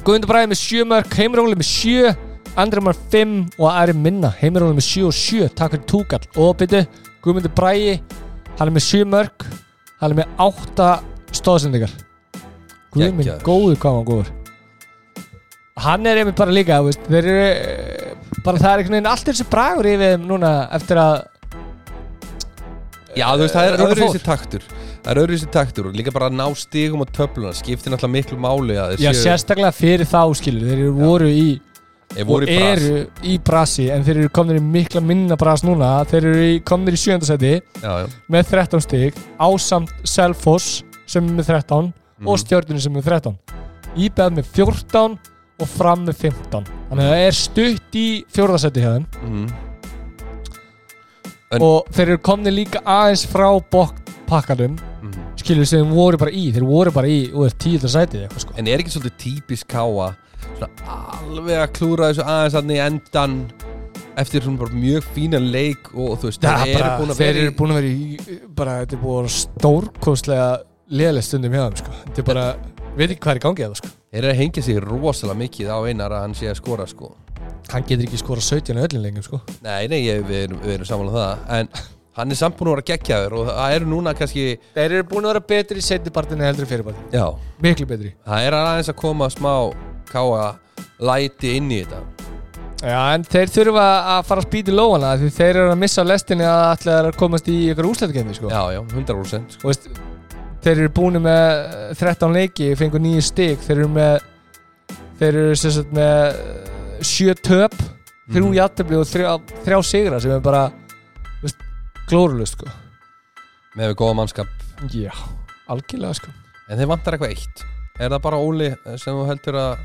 Guðmundur Bræði með 7 mörg Heimróli með 7 Andri með 5 og aðri minna. Heimróli með 7 og 7, takk fyrir túkall. Og byrju, Guðmundur Bræði hann er með 7 mörg hann er með 8 stóðsendingar Guðmund, góður hvað hann var góður hann er einmitt bara líka veist, þeir eru eh, bara það er einhvern veginn allt þessi bragur yfir þeim núna eftir að já þú veist, það er Rúnar öðruvísi taktur. Það er öðruvísi taktur og líka bara að ná stigum og töfluna skiptir náttúrulega miklu máli að já, séu sérstaklega fyrir þá skilur þeir eru voru í Þeir voru og í bras eru í brasi en þeir eru komnir í mikla minna bras núna. Þeir eru í, komnir í sjöndasæti Já, já, með 13 stig ásamt Selfoss sem er með 13 Mhm. og stjórnunni sem er með 13 Íbæð með 14 og fram með 15 þannig að það er stutt í fjórðasæti hjá þeim. Mhm. En- og þeir eru komni líka aðeins frá bokkpakkanum Mhm. skilur sem þeir voru bara í. Þeir voru bara í og er eitthvað sko. En er ekki svolítið típisk Svona alveg að klúra þessu aðeins í endan Eftir mjög fína leik Og þú veist, þeir eru búin að þeir vera eru í búin að vera í bara, þetta er búin að vera stórkostlega leðileg stundum hjá þeim sko. Þetta er bara, veit ekki hvað er í gangi það sko Þeir eru að hengja sig rosalega mikið á einar að hann sé að skora sko. Hann getur ekki skora 17 á öllin lengum sko. Nei, nei, ég, við, erum, við erum saman á það. En hann er samt búin að vera geggjaður Og það eru núna kannski þeir eru búin að vera betri í setnipartinu heldur en fyrirpartinu Já, miklu betri. Það er aðeins að koma smá káa læti inn í þetta. Já, en þeir þurfa að fara að spýta í lóana því þeir eru að missa lestinni að allir að komast í ykkur úslættikemi sko. Já, já, 100% sko. og veist, þeir eru búin með 13 leiki, fengur nýju stig þeir eru með þeir eru sagt með eh, sjö töp þrjú Mhm. játtöfli og þrjá, þrjá sigra sem er bara glórulust sko. Með við góða mannskap já, algjörlega sko. En þeir vantar eitthvað eitt Er það bara Óli sem þú heldur að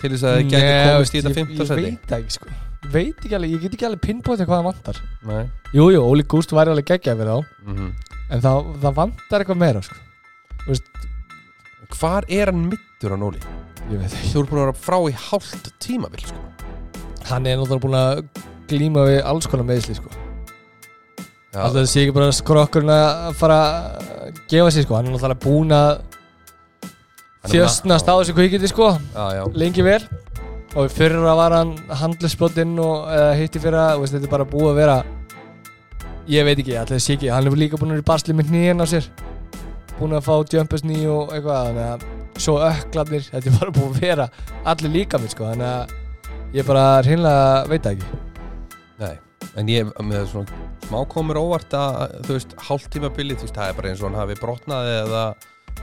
Til þess að gæti Nei, komist í þetta ég, 15 ég seti veit það ekki sko. ég veit ekki alveg, ég get ekki alveg pinnbótið hvað það vantar jújú, jú, Óli Gúst væri alveg geggjað fyrir þá mm en það, það vantar eitthvað meira sko. Hvar er hann mittur hann Óli? ég veit ekki Þú eru búin að vera frá í hálft tímabil sko. hann er náttúrulega búin að glíma við alls konar meðsli sko. Alltaf sé ekki bara skrokkurinn að fara að gefa sér sko, hann er náttúrulega búinn að þjöstnast á þessu kvikindi sko, já, já lengi vel og fyrir að var hann handlisbrotinn og eða hitti fyrir að, þetta er bara búið að vera ég veit ekki, allir sé ekki hann er líka búin að vera í basli með hnýjan á sér búin að fá jumpers ný og eitthvað þannig að svo öklarnir þetta er bara búin að vera allir líka mér sko þannig að ég bara hreinlega veit ekki. Nei, en ég með svona smá komur óvart að þú veist, hálftímabilið, þú veist, það er bara eins og hann hafi brotnað eða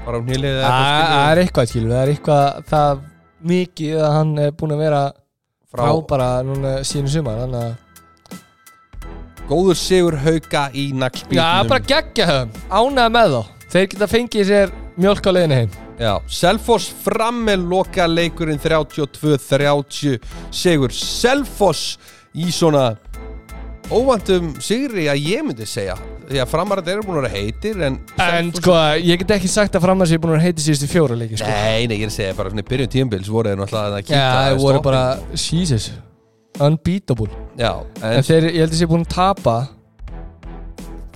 bara um nýlið það er eitthvað skilur, það er eitthvað það mikið að hann er búin að vera frá bara núna sínu sumar þannig að góður sigur hauka í Já, naglbítnum bara geggja höfum, ánæða með þá Þeir geta fengið sér mjölk á leiðinu heim. Já, Selfoss fram með loka leikurinn 32-30 sigur. Selfoss í svona óvandum sigri að ég myndi segja. Því að framarðið eru búin að vera heitir en, En sko, ég get ekki sagt að fram að sér búin að heiti síðustu fjóra leiki sko. Nei, nei, ég er að segja bara byrjun tímbils voru þeir náttúrulega að kíka Já, þeir voru bara, Jesus Unbeatable. Já, En en, þeir, ég held að sé búin að tapa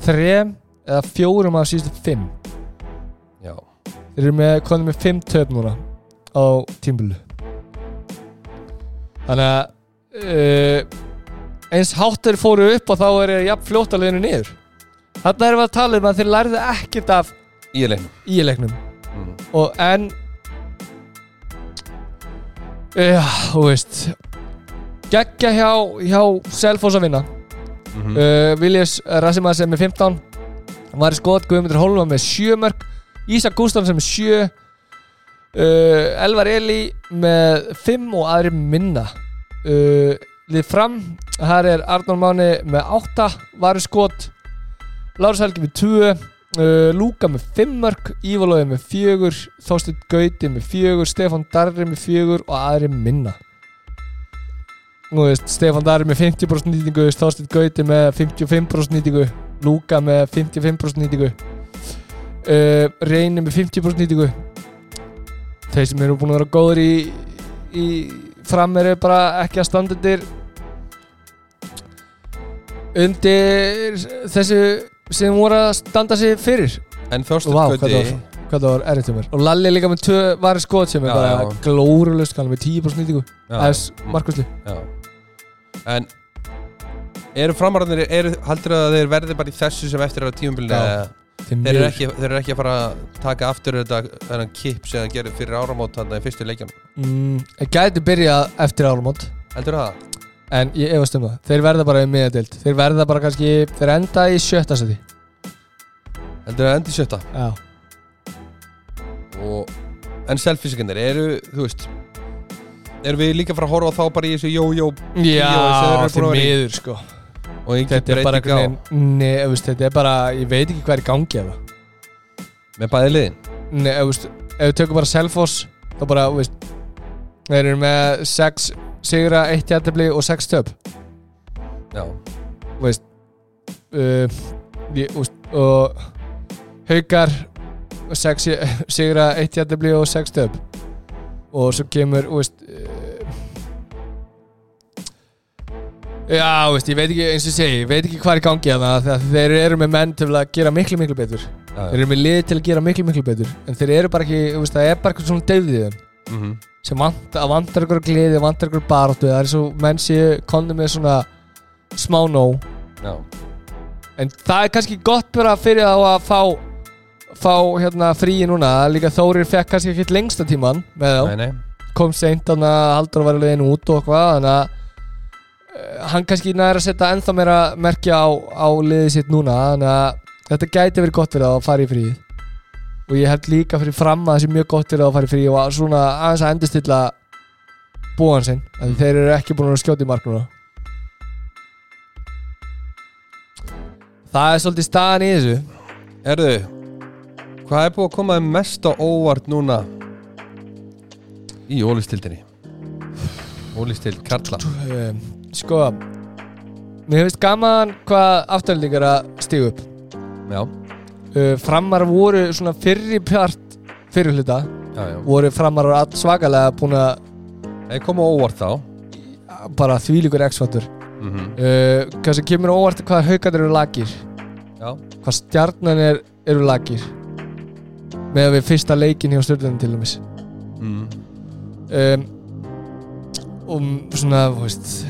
Þrem eða fjórum af síðustu fimm. Já, Þeir eru með, konum með fimm töp núna á tímbilu Þannig að uh, eins háttur fóru upp og þá er ég jafn fljótt að leiðinu niður. Þarna erum við að tala um að þeir lærðu ekkert af í leiknum. íleiknum mm. og en Já, þú veist Geggja hjá, hjá Selfoss að vinna. Mm uh, Viljas Rassimas er með 15 Hann var í skot, Guðmundur Hólma með 7 mörg Ísak Gústafsson með 7 uh, Elvar Eli með 5 og aðri minna. Uh, Lið fram Her er Arnór Máni með 8 Var í skot Lárus Helgi með 2 uh, Lúka með 5 mörg Ívalóði með 4 Þósteinn Gauti með 4 Stefán Darri með 4 og aðri minna. Nú veist, Stefán Dari með 50% nýtingu Þorsteinn Gauti með 55% nýtingu Lúka með 55% nýtingu. Uh, Reyni með 50% nýtingu. Þeir sem eru búin að vera góður í, í fram eru bara ekki að standa undir. Undir þessu sem voru að standa sig fyrir. En Vá, Gauti hvað það var erriðt um mér. Og Lalli líka með tvö varir skot sem er bara er með 10% nýtingu. Markvæslu já. En eru framarðinir, eru, haldur að þeir verði bara í þessu sem eftir á tímabilinu Já. eða þeir eru ekki, þeir eru ekki að fara að taka aftur þetta þennan kip sem það gerir fyrir áramót þarna í fyrstu leikjan mm, gæti byrjað eftir áramót Heldur það? en ég efast um það þeir verða bara í miðadeild þeir verða bara kannski þeir enda í sjötta seti Heldur það endi sjötta? já og, En selfisíkanir, eru, þú veist Erum við líka að fara að horfa á þá bara í þessu jó-jó já þeir að í. miður sko og engin breyting á nei, veist, þetta er bara ég veit ekki hvað er í gangi með bæði liðin? Nei, veist ef við tökum bara Selfoss þá bara, veist þeir eru með 6 sigra, 1 jættefli og 6 töp. Já, veist uh, ég, veist og haukar 6 sigra, 1 jættefli og 6 töp. Og svo kemur veist uh, já, veist, ég veit ekki eins og ég segi, ég veit ekki hvað er í gangi að það þeir eru með menn til að gera miklu, miklu betur. Þeir eru með lið til að gera miklu, miklu betur en þeir eru bara ekki, þú veist, það er bara eitthvað svona deyfðið í þeim. Mm -hmm. sem vantar, að vantar ykkur gleði, vantar ykkur baráttu það er svo menn séu konni með svona smá nóg. Já. en það er kannski gott bara fyrir þá að fá fá hérna fríi núna. Líka Þórir fekk kannski ekkert lengsta tíman með þá, kom seint að Haldur var alveg einu út og að uh, hann kannski næra að setja ennþá meira merkja á, á liðið sitt núna þannig að þetta gæti verið gott fyrir þá að fara í fríið og ég held líka fyrir fram að það sé mjög gott fyrir þá að fara í fríið og að svona aðeins að endurstilla búan sinn, mm. þeir eru ekki búin að skjóta í mark núna Það er svolítið staðan í þessu Erðu, hvað er búið að koma mest á óvart núna í ólistildinni? Ólistild Karla Sko Mér finnst gaman hvað afturlendingar að stígu upp. Já, uh, Framar voru svona fyrri part fyrir hluta. Já, já. Voru framar svakalega búin að Þeir koma á óvart þá. Bara þvílíkur x-faktur mm -hmm. uh, sem kemur óvart hvað haugarnir eru lagir Já, hvað stjarnan er, eru lagir með að við fyrsta leikin hjá stjórnum til dæmis. Mm. um, og svona, þú veist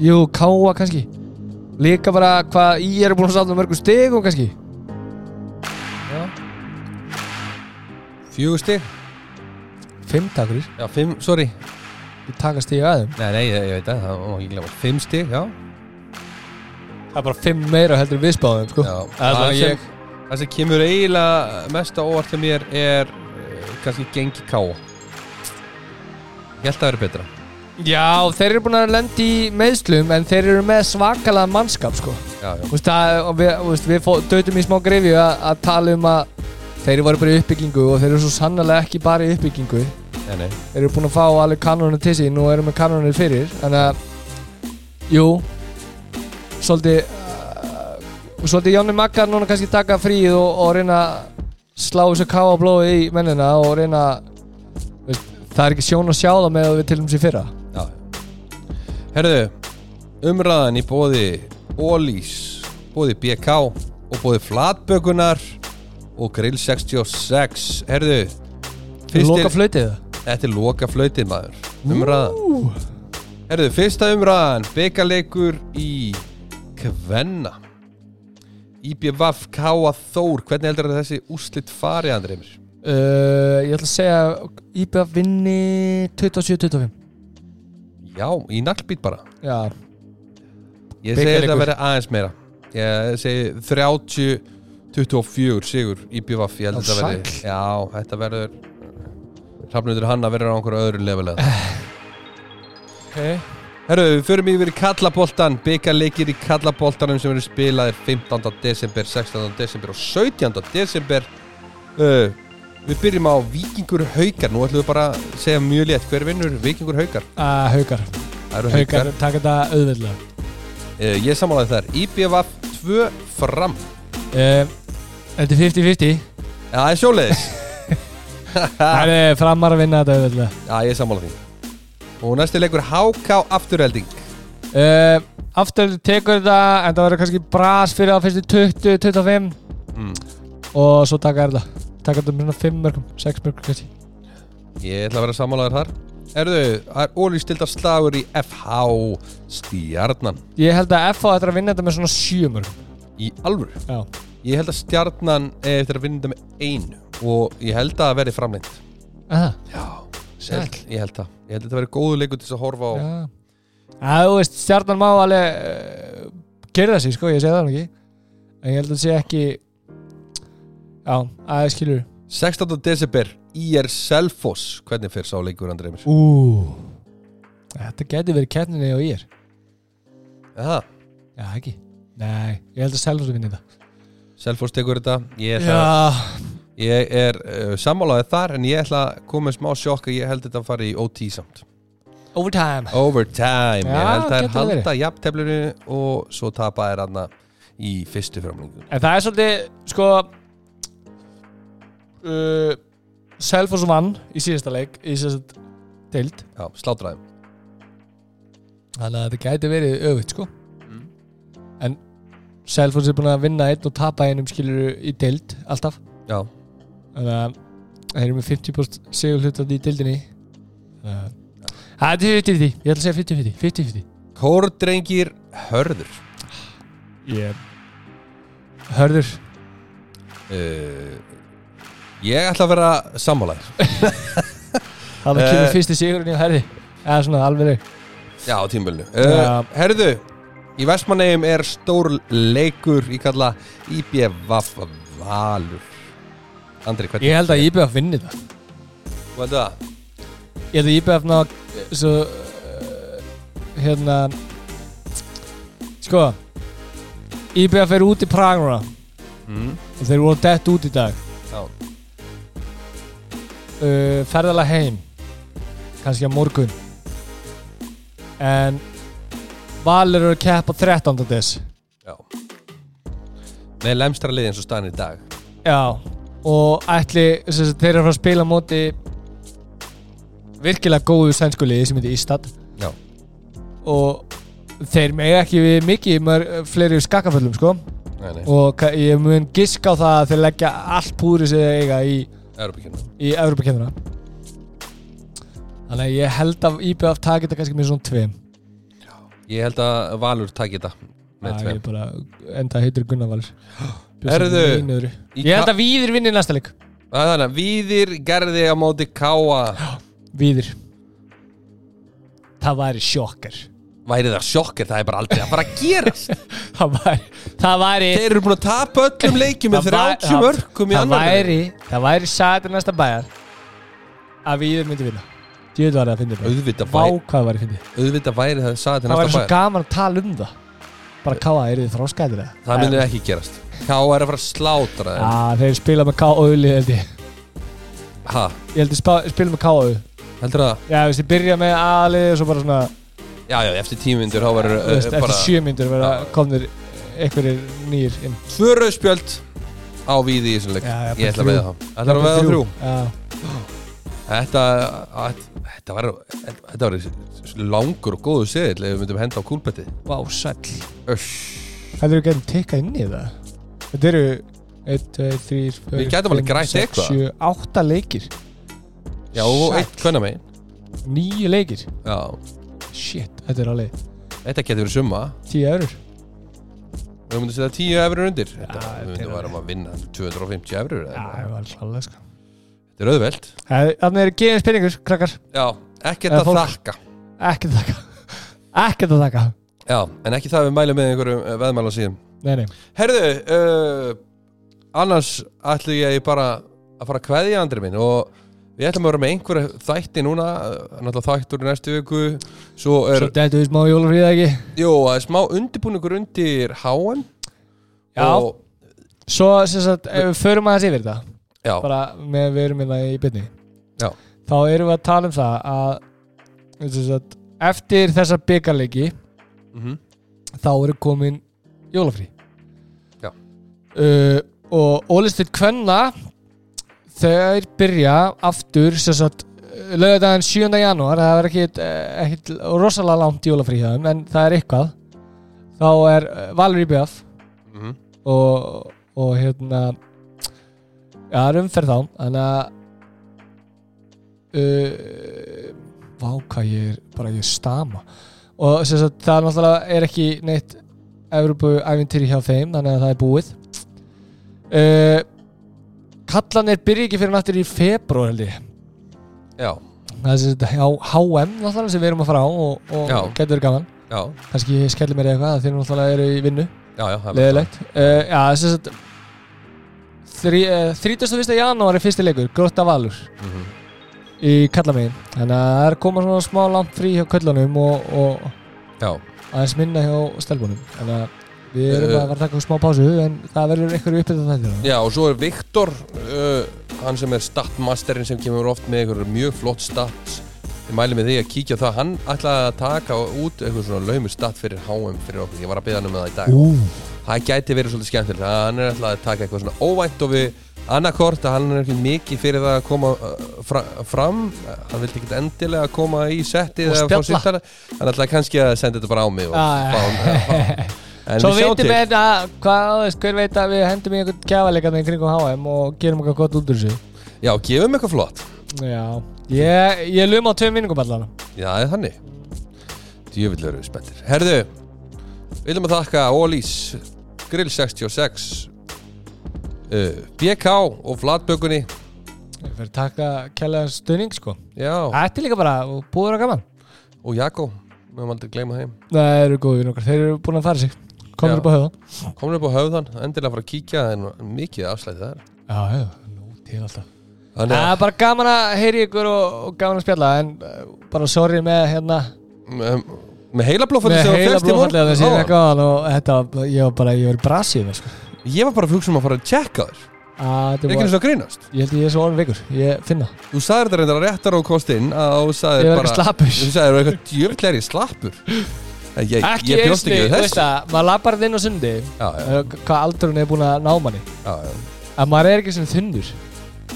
Jú, káa kannski. Líka bara hvað í er búin að safna mörgum stigum kannski. Já. Fjögur stig. Fimm takurir Já, fimm, sorry. Við taka stig aðeim Nei, nei, ég, ég veit það, það má ekki glemma. Fimm stig, já. Það er bara fimm meira heldur en við spáðum sko. Já, Það sem, ég það sem kemur eiginlega mest á óvart hjá mér er uh, kannski gengi ká Ég held að það verið betra Já, þeir eru búin að lenda í meðslum en þeir eru með svakalega mannskap sko. Já, já, Þú veist, að, og við, þú veist, við fó- dötum í smá grefi að, að tala um að þeir voru bara í uppbyggingu og þeir eru svo sannlega ekki bara í uppbyggingu. Nei, nei. Þeir eru búin að fá alveg kanónu til sín og eru með kanónu fyrir. Þannig að jú svolítið uh, svolítið Jónni Maggar núna kannski taka fríð og, og reyna að slá þessu ká á blóði í mennina og reyna veist, það er ekki sjón að sjá það með að við til um sér fyrra Herðu, umræðan í bóði Ólís, bóði BK og bóði Flatbökunar og Grill 66 Herðu Loka flautið Þetta er loka flautið maður Umræðan. Herðu, fyrsta umræðan Bekaleikur í Kvenna IBVF K.A. Þór Hvernig heldur þetta þessi úrslit farið, Andreymir? uh, Ég ætla að segja IBF vinni 27-25 Já, í naglbít bara Já, Ég segi þetta að vera aðeins meira Ég segi 30-24 sigur í BVF Ég held að þetta verði. Já, þetta verður Hrafnundur Hanna verður á einhverju öðru lefilega ok Herru, við förum yfir í kallaboltan Byggarleikir í kallaboltanum sem verður spilaðir 15. desember, 16. desember og 17. desember uh, Við byrjum á Víkingur Haukar. Nú ætlum við bara að segja mjög létt. Hver vinnur Víkingur Haukar? uh, eru Haukar Haukar. taka þetta auðveldlega. Uh, Ég samálaði þar. IBVF 2 fram. Uh, Þetta er 50-50 Já, það er sjóleiðis Það er framar að vinna þetta auðveldlega. Já, ég sammála því. Og næsti leikur HK afturhelding uh, Aftur tekur þetta En það verður kannski bras fyrir á fyrstu 20-25 mm. Og svo taka þetta Taka þetta með svona 5 mörgum 6 mörgum kannski. Ég ætla að vera sammálaður þar. Erðu, það er ólík stildar slagur í FH Stjarnan. Ég held að FH ætlar að vinna þetta með svona 7 mörgum. Í alvöru? Já. Ég held að Stjarnan eftir að vinna þetta með einu Og ég held að það verði framlengt Aha. Já, Sæll. Ég held það. Ég held að þetta verði góðu leikur til þess að horfa á. Já. Já, þú veist, stjarnan má alveg uh, Gerða sig, sko, ég segi það ekki. En ég held að það sé ekki Já, aðeins skilur. 16. desember IR Selfoss. Hvernig fyrir sá leikur Andrei Emil? Ú Þetta geti verið keppninni og ég er Já, Já, ekki. Nei, ég held að Selfoss vinni þetta Selfoss tekur þetta. Ég, ætla, Já. Ég er uh, sammálaðið þar En ég ætla að koma með smá sjokk að Ég held þetta að fara í OT samt. Overtime. Overtime, Já, ég held að getur þær halda verið. jafnteflinu og svo tapa þær aðna í fyrstu framlengu En það er svolítið, sko uh, Selfoss vann í síðasta leik Í síðasta deild. Já, slátræðum Þannig að þetta gæti verið öfitt, sko. Mm. En Selfoss er búin að vinna einn og tapa einum skilur í deild Alltaf. Já, Þannig að þeir eru með 50% sigur hlutandi í deildinni. Þannig að Það er 50-50, ég ætla að segja 50-50 50-50 Kórdrengir Hörður. Ég Hörður. Uh, Ég ætla að vera sammálaðir Það var Eh. kemur fyrsti sigurinn í herði Eða svona alveg Já, á tímabölinu uh, Já. Herðu, í Vestmannegjum er stór leikur í kalla IBVF Valur Andri, hvernig? Ég held að IBF vinni það Þú heldur það? Ég held að IBF ná Svo uh, Hérna Sko IBF er út í Praguna Mm. Og þeir voru dett út í dag Já, uh, Ferðalega heim Kannski á morgun. En Valur eru að keppa 13. des. Já. Með lemstra liði eins og staðan í dag. Já Og ætli sagt, Þeir eru að fara að spila móti Virkilega góðu sænsku liði sem heitir Ístad Já. Og þeir mega ekki við mikið mör, fleiri skakkaföllum sko. Nei, nei, og ég mun giska á það að þeir leggja allt púri sem þeir eiga í, í Evropakennuna Þannig að ég held að IBF taki þetta kannski með svona tveim. Ég held að Valur taki þetta með tveim. ég bara enda heitir Gunnar Valur. Herðu, í Ég held að Víðir vinni næsta leik. Það Þannig að Víðir gerði á móti Káa Víðir. Það væri sjokkar Væri það sjokkir, það er bara aldrei að fara að gerast. Það væri Það væri Þeir eru búin að tapa öllum leikjum með Það væ- 30 það- mörgum í Það annar væri Það væri sætur næsta bæjar Að Víðir myndi vinna. Djöðu var það að finna Auðvitað væri, auðvitað væri það sagði til Það væri næsta svo bæjar gaman að tala um það. Bara káa, eru þið þróskæður eða? Það myndir ekki gerast. Káa er að fara að slátra Já, þeir spila með káa auðli held ég. Ha, Ég held spa- spila með káa auð heldur það? Já, veist, ég byrja með aðlið og svo bara svona Já, já, eftir tímyndur þá verður uh, eftir bara sjö myndur vera Já. komnir einhverjir nýr inn. Tvö rauðspjöld á víði í þessum leik. Já, já, Ég ætla að veða það Ætla að veða þrjú? Já, Þetta, að- þetta var Þetta var langur og góðu seðil ef við myndum henda á kúlbetti vá, sæll. Öss Heldur þú getum tikkað inn í það? Þetta eru 1, 2, 3, 4, Við gætum alveg grætt 6, eitthvað. 7, 8 leikir. Já, og Sæll. eitt hvenna megin. 9 leikir. Já, Shit, þetta er alveg þetta getur verið summa. 10 eurur Við myndum setja 10 efrur undir. Þetta, þetta Við er myndum alveg. vera að vinna 250 efrur Já, það var klálega sko. Þetta er auðvelt. Þannig eru gefins peningur, krakkar. Já, ekkert Eða að fólk. þakka. Ekkert að þakka. Ekkert að þakka. Já, en ekki það að við mælum með einhverjum uh, veðmæla síðan Nei, nei. Herðu, uh, annars ætlum ég bara að fara að kveðja andri minn og við ætlum að vera með einhverja þætti núna, náttúrulega þættur í næstu viku, svo er, Svo dættu við smá jólafríða ekki jú, það er smá undirbúningur undir HM Já. og, Svo, sem sagt, ef við förum aðeins yfir þetta já, Bara með við erum hérna í byrni Já. Þá erum við að tala um það að sem sagt, Eftir þessa byggarleiki mm Þá eru komin jólafrí Já. uh, Og ólistir kvenna Þeir byrja aftur lögðaðan 7. janúar það er ekkit, eh, ekkit rosalega langt jólafrí hjá þeim en það er eitthvað. Þá er eh, Valur í BF mm og, og hérna já, það er umferð þá þannig að uh, vá hvað ég er bara ég stama. Og sagt, það er náttúrulega er ekki neitt Evropu æfintýri hjá þeim þannig að það er búið. Uh, kallanir byrja ekki fyrir náttúrulega í februar held ég. Já, það er sagt hjá HM náttúrulega sem við erum að fara á og, og getur gaman. Já, kannski skellir mér eitthvað þeir náttúrulega eru í vinnu. Já, já það er leðilegt uh, já, þess að þrí, uh, 31. janúar er fyrsti leikur Grótta Valur. Bara- Mhm. í Kallamegin. Þannig að það er að koma svona smá langt frí hjá köllunum og, og aðeins minna hjá stelpunum. Þannig að við erum Uh, að fara að taka smá pásu en það verður einhverju uppið þetta já, og svo er Viktor uh, hann sem er statmasterinn sem kemur oft með einhverjum mjög flott stats. Ég mæli með því að kíkja það. Hann ætlaði að taka út eitthvað svona laumur stat fyrir HM fyrir okkur, ég var að beða hann um það í dag. Ú, það gæti verið svolítið skemmtilegt. Hann er alltaf að taka eitthvað svona óvænt og við annarkort að hann er ekki mikið fyrir það að koma uh, fra, fram. Hann vildi ekki endilega koma í settið Og spjalla. hann ætlaði kannski að senda þetta bara á mig og fá- en Svo við veitum við að hvað, þú veist, hver veit að við hendum í einhvern í kringum HM og gerum eitthvað gott út úr þessu. Já, gefum eitthvað flott. Já, ég, ég lum á tveim minningum allan. Já, það er þannig. Djövill eru við spenntir. Herðu, við viljum að þakka Ólís Grill 66 uh, BK og Flatbökunni. Ég fyrir að taka kjærlega stöðning sko. Já, Þetta er líka bara búður og gaman. Og Jakko við höfum aldrei gleyma þeim. Það eru góðið nokkar, þeir eru búin að fara sig Komur Já. upp á höfða Komur upp á höfðan, endilega að fara að kíkja en mikið afslæði það er Já, já, nú til alltaf. Það er bara gaman að heyri ykkur og, og gaman að spjalla En uh, bara sorry með hérna með, með heila blófalli Með heila morgun blófallið þessi Ó, eitthvað Og þetta, ég var bara, ég var í brasið með sko. Ég var bara að hugsa um að fara að tjekka þér. Að Ekki þetta eins var, og að grínast. Ég held ég er svo orðin veikur Ég finna Þú sagðir þetta reyndar að réttar á kostin að þú Ég sagðir var bara ekki slappur. Þú sagðir eitthvað djöfnlegri slappur ég, Ekki ég bjóst ekki við þess að Maður lappar þetta inn á sundi. Já, já, uh, Hvað aldrun er búin að ná manni. Já, já. Að maður er ekki sem þunnur.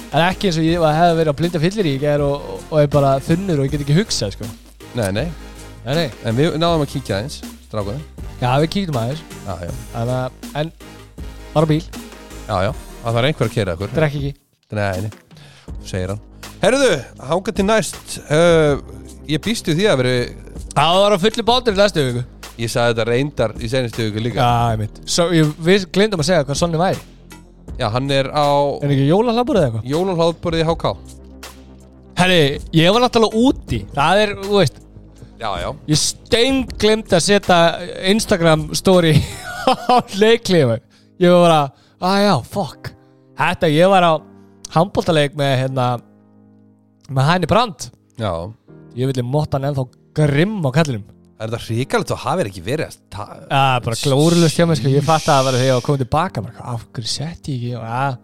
En ekki eins og ég var- hefði verið að blinda fyllir í og, og, er bara þunnur og ég get ekki hugsað sko. Nei, nei, Nei, nei. En við náðum að kíkja eins Strákuði Já, við kíktum aðeins. Að, en bara bíl, já, já. Það þarf einhver að keira ykkur. Drekk ekki. Nei, nei, segir hann. Herðu, hanga til næst. Uh, Ég býstu því að veri Það var á fullu bátur í næstu viku. Ég sagði þetta reyndar í senastu viku líka. Já, ég mynd Svo ég, við glindum að segja hvað Sonni væri. Já, hann er á Er ekki jólalabur eða eitthvað? Jólunhlaðborið í HK Herri, ég var náttúrulega úti. Það er, þú veist Já, já. Ég stein glimt að setja Instagram story á leiklifu Ég var bara, að já, fuck. Þetta, ég var á handbóltaleik með hérna með Hæni Brand Já. Ég vilja móta hann ennþá grimm á kallinum. Er þetta hrikalegt? Og hafið ekki verið að ta- Já, bara glórulust hjá mig sko. Ég fatt að það var þegar ég komið tilbaka. Bara, Af hverju sett ég ekki ja.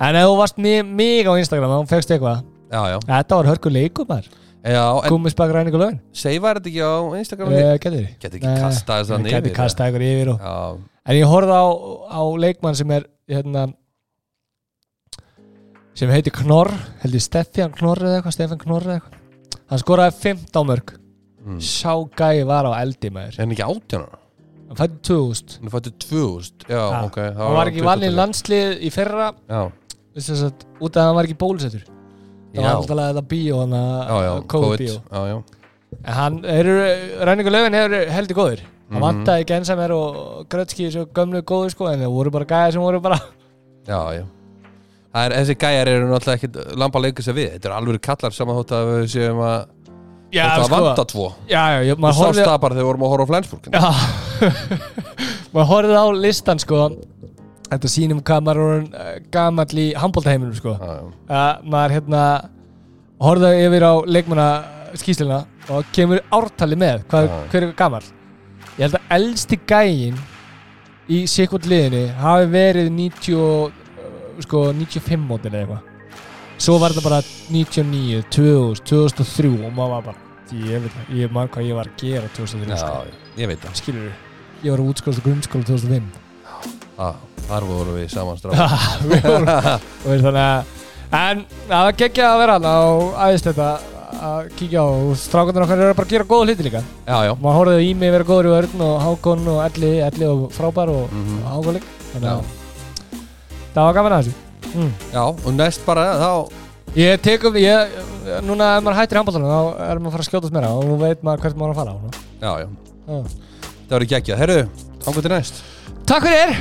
En ef þú varst mig, á Instagram þá fegst eitthvað. Já, já. Þetta var hörku leikum maður. Já, en Gúmisbak ræningu lögin. Seifaði þetta ekki á Instagram? Ég geti því Geti ekki kastað þess að Ég geti kastað ykkur yfir og... Já, En ég horfði á, á leikmann sem er hérna, sem heitir Knorr held ég Stefán Knorr eða eitthvað Stefán Knorr eða eitthvað. Hann skoraði 15 mörg mm. Sá gæi var á eldi Er hann ekki átjánar? Hann fætti 2000 Hann fættu 2000 Já, Ja. ok þá Hann var ekki 22. landslið í fyrra Já, þess að, út af að hann var ekki bólusettur Það var já, alltaf að þetta bíó hann að COVID bíó Já, já En hann, eru, ræningu lögin hefur heldur góður Það Mhm. vantaði Gensamer og Grötski svo gömlu góður sko en það voru bara gæði sem voru bara Já, já Það er, þessi gæjar eru náttúrulega ekkit lamba að leika sér við Þetta er alveg kallar saman þótt að við séum að Já, Þetta sko, vanta tvo. Já, já, maður sást horfði það bara þegar við vorum að horfa á Flensburg Maður horfði á listan sko. Þetta sýnum hvað maður orðinn, eh, gamall í handbóltaheiminum sko. Að maður hérna horfði yfir á leikmanna skýsluna og kemur ártali með. Hvað, hver er gamall? Ég held að elsti gægin í sikvot liðinu hafi verið 90 og, uh, sko 95 mótin eða eitthvað svo var þetta bara 99, 2000, 2003 og maður var bara ég veit það, ég man hvað ég var að gera 2003 Já, sko. já, ég veit það. Skilur ég var að útskóla grunnskóla 2005 ah, Þar vorum við saman strá Við vorum- og þannig að en það var geggjað að vera hann og aðeins þetta að kíkja á og strákundur okkar eru bara að gera góða hluti líka. Já, já. Maður horfði í mig vera góður í Örn og Hákon og Elli, Elli og frábær og mm Hákon líka. Þannig Já. að það var gaman að þessu mm. Já, og næst bara þá ég tekum, ég, núna ef maður hættir handbóltanum þá er maður að fara að skjótast meira og nú veit maður hvert maður að fara á. Já, já Já. Það verður geggjað Herru, ángur til næst Takk fyrir!